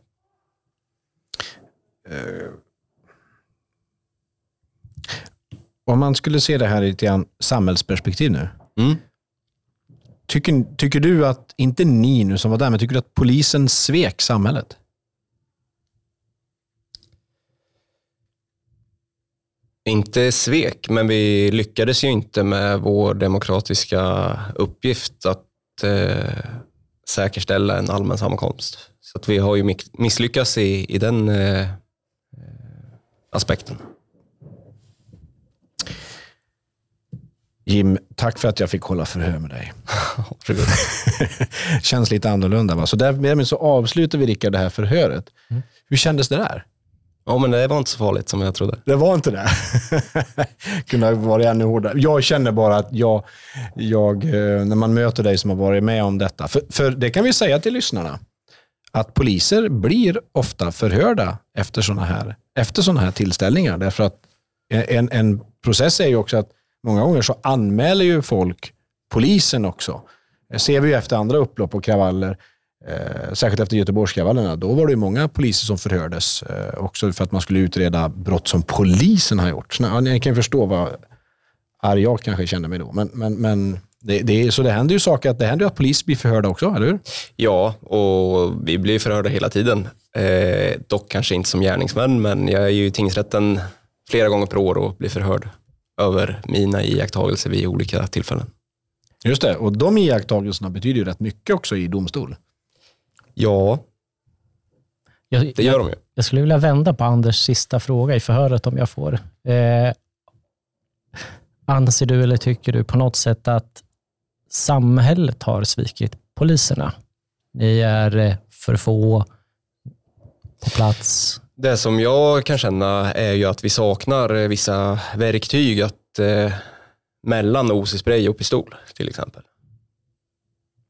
Om man skulle se det här i ett samhällsperspektiv nu. Mm. Tycker, tycker du att, inte ni nu som var där, men tycker du att polisen svek samhället? Inte svek, men vi lyckades ju inte med vår demokratiska uppgift att eh, säkerställa en allmän sammankomst. Så att vi har ju misslyckats i, i den eh, eh, aspekten. Jim, tack för att jag fick hålla förhör med dig. Känns lite annorlunda. Va? Så därmed så avslutar vi Rickard det här förhöret. Hur kändes det där? Ja, men det var inte så farligt som jag trodde. Det var inte det. Kunde ha varit ännu hårdare. Jag känner bara att jag, jag, eh, när man möter dig som har varit med om detta, för, för det kan vi säga till lyssnarna, att poliser blir ofta förhörda efter sådana här, efter såna här tillställningar. Därför att en, en process är ju också att många gånger så anmäler ju folk polisen också. Det ser vi ju efter andra upplopp och kravaller. Eh, särskilt efter Göteborgskravallerna. Då var det ju många poliser som förhördes. Eh, också för att man skulle utreda brott som polisen har gjort. Så, ni kan förstå vad arg jag kanske kände mig då. Men, men, men det, det, så det händer ju saker. Att, det händer ju att polis blir förhörda också, eller hur? Ja, och vi blir förhörda hela tiden. Eh, dock kanske inte som gärningsmän, men jag är ju i tingsrätten flera gånger per år och blir förhörd över mina iakttagelser vid olika tillfällen. Just det, och de iakttagelserna betyder ju rätt mycket också i domstol. Ja, Jag, det gör de ju. Jag skulle vilja vända på Anders sista fråga i förhöret om jag får. Eh, anser du eller tycker du på något sätt att samhället har svikit poliserna? Ni är eh, för få på plats. Det som jag kan känna är ju att vi saknar eh, vissa verktyg att, eh, mellan OC-spray och pistol till exempel.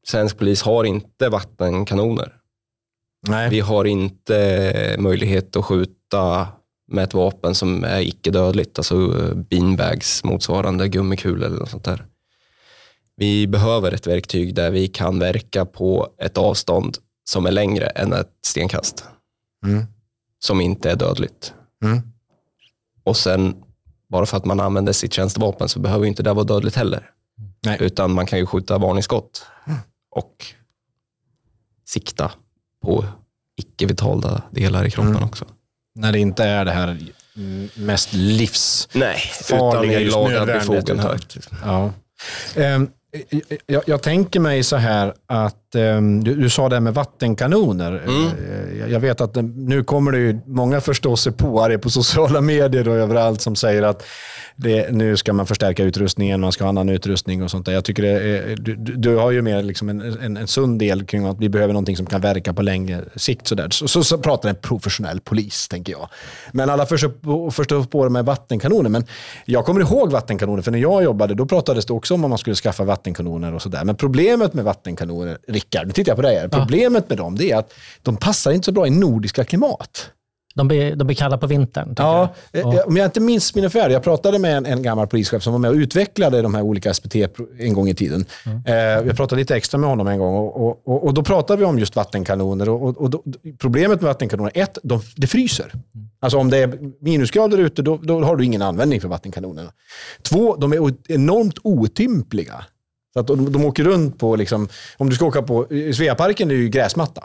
Svensk polis har inte vattenkanoner. Nej. Vi har inte möjlighet att skjuta med ett vapen som är icke dödligt, alltså eh, beanbags motsvarande gummikulor eller något sånt där. Vi behöver ett verktyg där vi kan verka på ett avstånd som är längre än ett stenkast, Mm. som inte är dödligt. Mm. Och sen, bara för att man använder sitt tjänstevapen så behöver inte det vara dödligt heller. Nej. Utan man kan ju skjuta varningsskott och sikta på icke vitalda delar i kroppen Mm. också. När det inte är det här mest livs... Nej, Farliga utan i lagad befogenhet. Ja. Ehm, jag, jag tänker mig så här att du, du sa det här med vattenkanoner. Mm. Eh, Jag, jag vet att det, nu kommer det ju många förståsigpåare på sociala medier och överallt som säger att det, nu ska man förstärka utrustningen, man ska ha annan utrustning och sånt där. Jag tycker är, du, du du har ju mer liksom en, en, en sund del kring att vi behöver någonting som kan verka på längre sikt. Så, så, så, så pratar en professionell polis, tänker jag. Men alla försöker förstå på det med vattenkanoner. Men jag kommer ihåg vattenkanoner, för när jag jobbade då pratades det också om att man skulle skaffa vattenkanoner och sådär. Men problemet med vattenkanoner, Rickard, nu tittar jag på dig här. Problemet med dem det är att de passar inte så bra i nordiska klimat. De blir, de blir kalla på vintern. Ja, jag. eh, om jag inte minns mina fel. Jag pratade med en, en gammal polischef som var med och utvecklade de här olika SPT en gång i tiden. Eh, jag pratade lite extra med honom en gång och, och, och, då pratade vi om just vattenkanoner. Och, och, då, problemet med vattenkanoner, ett, de, det fryser. Alltså om det är minusgrader ute, då, då har du ingen användning för vattenkanonerna. Två, de är enormt otympliga. Så att de, de åker runt på, liksom, om du ska åka på, Sveaparken är ju gräsmatta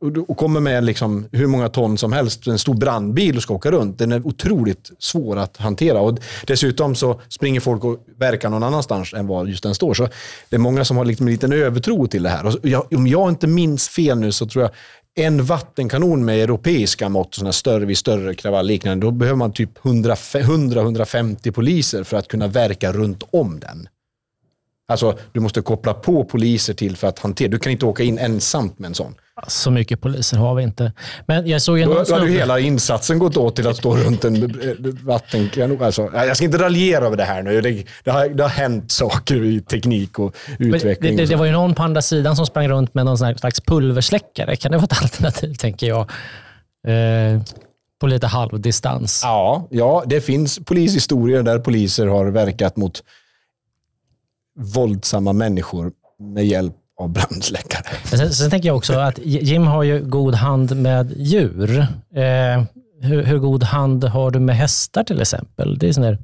och, du- och kommer med liksom hur många ton som helst, en stor brandbil och ska åka runt. Den är otroligt svår att hantera. Och dessutom så springer folk och verkar någon annanstans än var just den står. Så det är många som har liksom en liten övertro till det här. Och jag, om jag inte minns fel nu så tror jag en vattenkanon med europeiska mått, sådana större vid större kravallliknande, då behöver man typ 100-150 poliser för att kunna verka runt om den. Alltså, du måste koppla på poliser till för att hantera. Du kan inte åka in ensamt med en sån. Så mycket poliser har vi inte. Men jag såg ju Då, då hade ju hela insatsen gått åt till att stå runt en eh, vattenkanon. Alltså, jag ska inte raljera över det här nu. Det, det, har, det har hänt saker i teknik och utveckling. det, det, det var ju någon på andra sidan som sprang runt med någon slags pulversläckare. Kan det vara ett alternativ, tänker jag? Eh, på lite halvdistans. ja, ja, det finns polishistorier där poliser har verkat mot våldsamma människor med hjälp av brandsläckare. Men Sen, sen tänker jag också att Jim har ju god hand med djur. Eh, hur, hur god hand har du med hästar till exempel? Det är där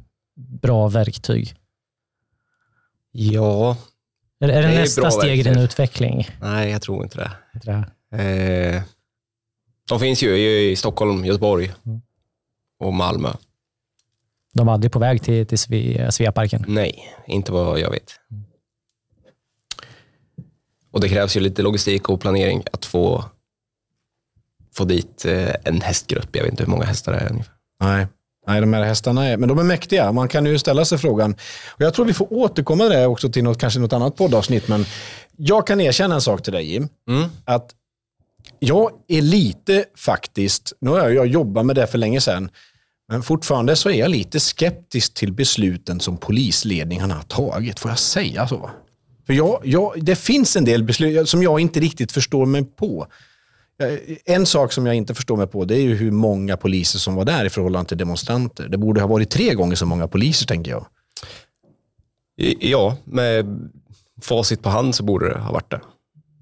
bra verktyg. Ja, Är, är det, Det är nästa bra steg i din utveckling? nej jag tror inte det. Heter det? Eh, de finns ju i i Stockholm, Göteborg Mm. och Malmö. De var aldrig på väg till, till Sve, Sveaparken. Nej, inte vad jag vet. Och det krävs ju lite logistik och planering att få, få dit eh, en hästgrupp. Jag vet inte hur många hästar det är ungefär. Nej. Nej, de här hästarna är, men de är mäktiga. Man kan ju ställa sig frågan. Och jag tror vi får återkomma till det också till något, kanske något annat poddavsnitt. Men jag kan erkänna en sak till dig Jim. Mm. Att jag är lite faktiskt, nu har jag, jag jobbat med det för länge sedan, men fortfarande så är jag lite skeptisk till besluten som polisledningarna har tagit. Får jag säga så? För jag, jag, det finns en del beslut som jag inte riktigt förstår mig på. Eh, En sak som jag inte förstår mig på det är ju hur många poliser som var där i förhållande till demonstranter. Det borde ha varit tre gånger så många poliser, tänker jag. Ja, med facit på hand så borde det ha varit det.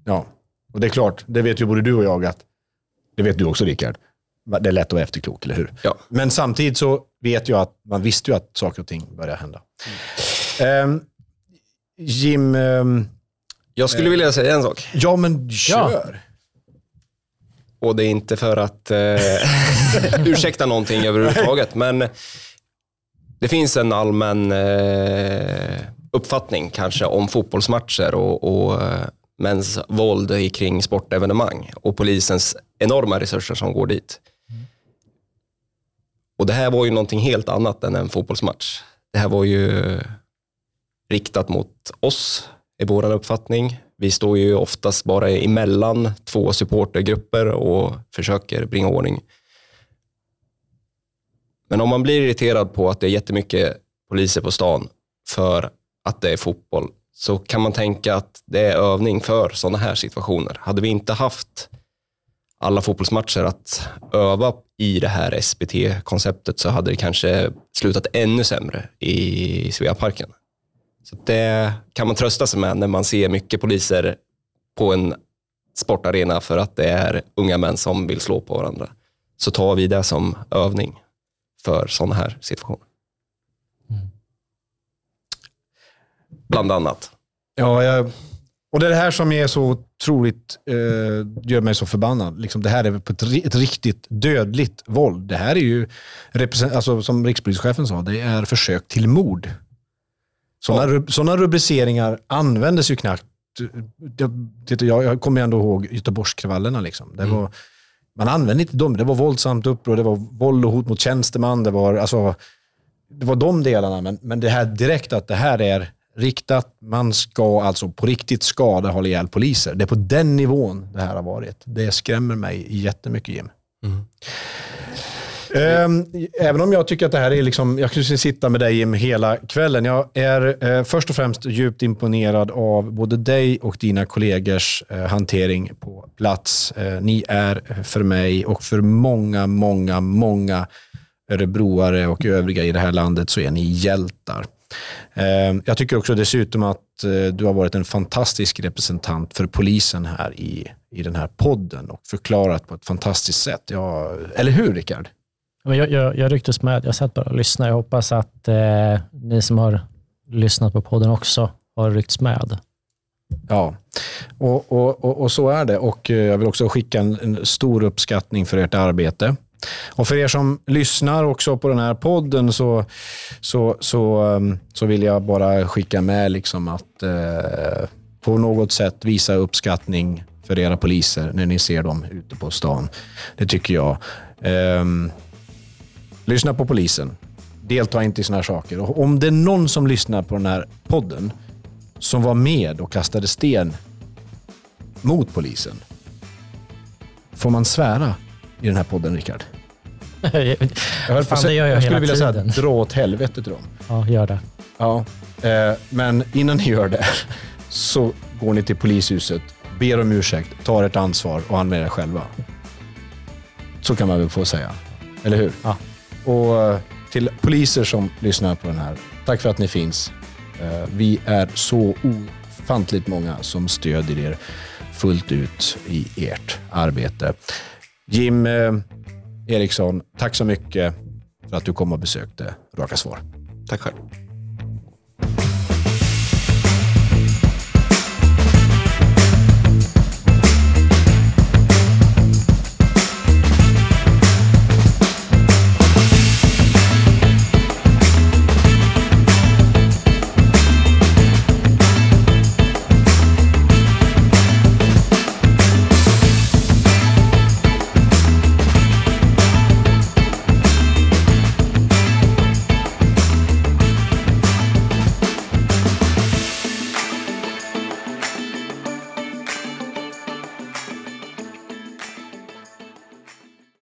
Ja, och det är klart, det vet ju både du och jag att, det vet du också Rickard, det är lätt att vara efterklok, eller hur? Ja. Men samtidigt så vet jag att man visste ju att saker och ting började hända. Ehm, Jim, ehm, Jag skulle vilja säga en sak. ja men kör. Och det är inte för att eh, ursäkta någonting överhuvudtaget, men det finns en allmän eh, uppfattning kanske om fotbollsmatcher och, och mäns våld i kring sportevenemang och polisens enorma resurser som går dit. Och det här var ju någonting helt annat än en fotbollsmatch. Det här var ju riktat mot oss, i vår uppfattning. Vi står ju oftast bara emellan två supportergrupper och försöker bringa ordning. Men om man blir irriterad på att det är jättemycket poliser på stan för att det är fotboll så kan man tänka att det är övning för sådana här situationer. Hade vi inte haft alla fotbollsmatcher att öva i det här SBT-konceptet så hade det kanske slutat ännu sämre i Sveaparken. Så det kan man trösta sig med när man ser mycket poliser på en sportarena för att det är unga män som vill slå på varandra. Så tar vi det som övning för sådana här situationer. Bland annat. Ja, jag, och det är det här som är så otroligt, eh, gör mig så förbannad. Liksom, det här är på ett, ett riktigt dödligt våld. Det här är ju, alltså, som rikspolischefen sa, det är försök till mord. Sådana, ru- sådana rubriceringar användes ju knappt. Jag, jag, kommer ändå ihåg Göteborgskravallerna. Liksom. Det var, man använde inte dem. Det var våldsamt uppror, det var våld och hot mot tjänsteman. Det var, alltså, det var de delarna, men, men det här direkt att det här är riktat, man ska alltså på riktigt skada, hålla ihjäl poliser. Det är på den nivån det här har varit. Det skrämmer mig jättemycket Jim. Ehm, Även om jag tycker att det här är liksom, jag skulle sitta med dig Jim hela kvällen. Jag är eh, först och främst djupt imponerad av både dig och dina kollegors eh, hantering på plats. Eh, ni är för mig och för många, många, många örebroare och övriga i det här landet så är ni hjältar. Eh, Jag tycker också dessutom att eh, du har varit en fantastisk representant för polisen här i, i den här podden och förklarat på ett fantastiskt sätt. Ja, eller hur Rickard? Jag, jag, jag rycktes med. Jag satt bara och lyssnade. Jag hoppas att eh, ni som har lyssnat på podden också har ryckts med. Ja, och, och, och, och så är det. Och eh, jag vill också skicka en, en stor uppskattning för ert arbete. Och för er som lyssnar också på den här podden så, så, så, um, så vill jag bara skicka med liksom att eh, på något sätt visa uppskattning för era poliser när ni ser dem ute på stan. Det tycker jag. Eh, lyssna på polisen. Delta inte i såna här saker. Och om det är någon som lyssnar på den här podden som var med och kastade sten mot polisen. Får man svära i den här podden, Rickard? Jag Fan, säga- det gör jag jag skulle hela vilja säga tiden. dra åt helvete till dem. Ja, gör det. Ja, eh, men innan ni gör det så går ni till polishuset, ber om ursäkt, tar ett ansvar och anmäler er själva. Så kan man väl få säga. Eller hur? Ja. Och eh, till poliser som lyssnar på den här, tack för att ni finns. Eh, Vi är så ofantligt många som stödjer er fullt ut i ert arbete. Jim eh, Eriksson, tack så mycket för att du kom och besökte Raka Svar. Tack själv.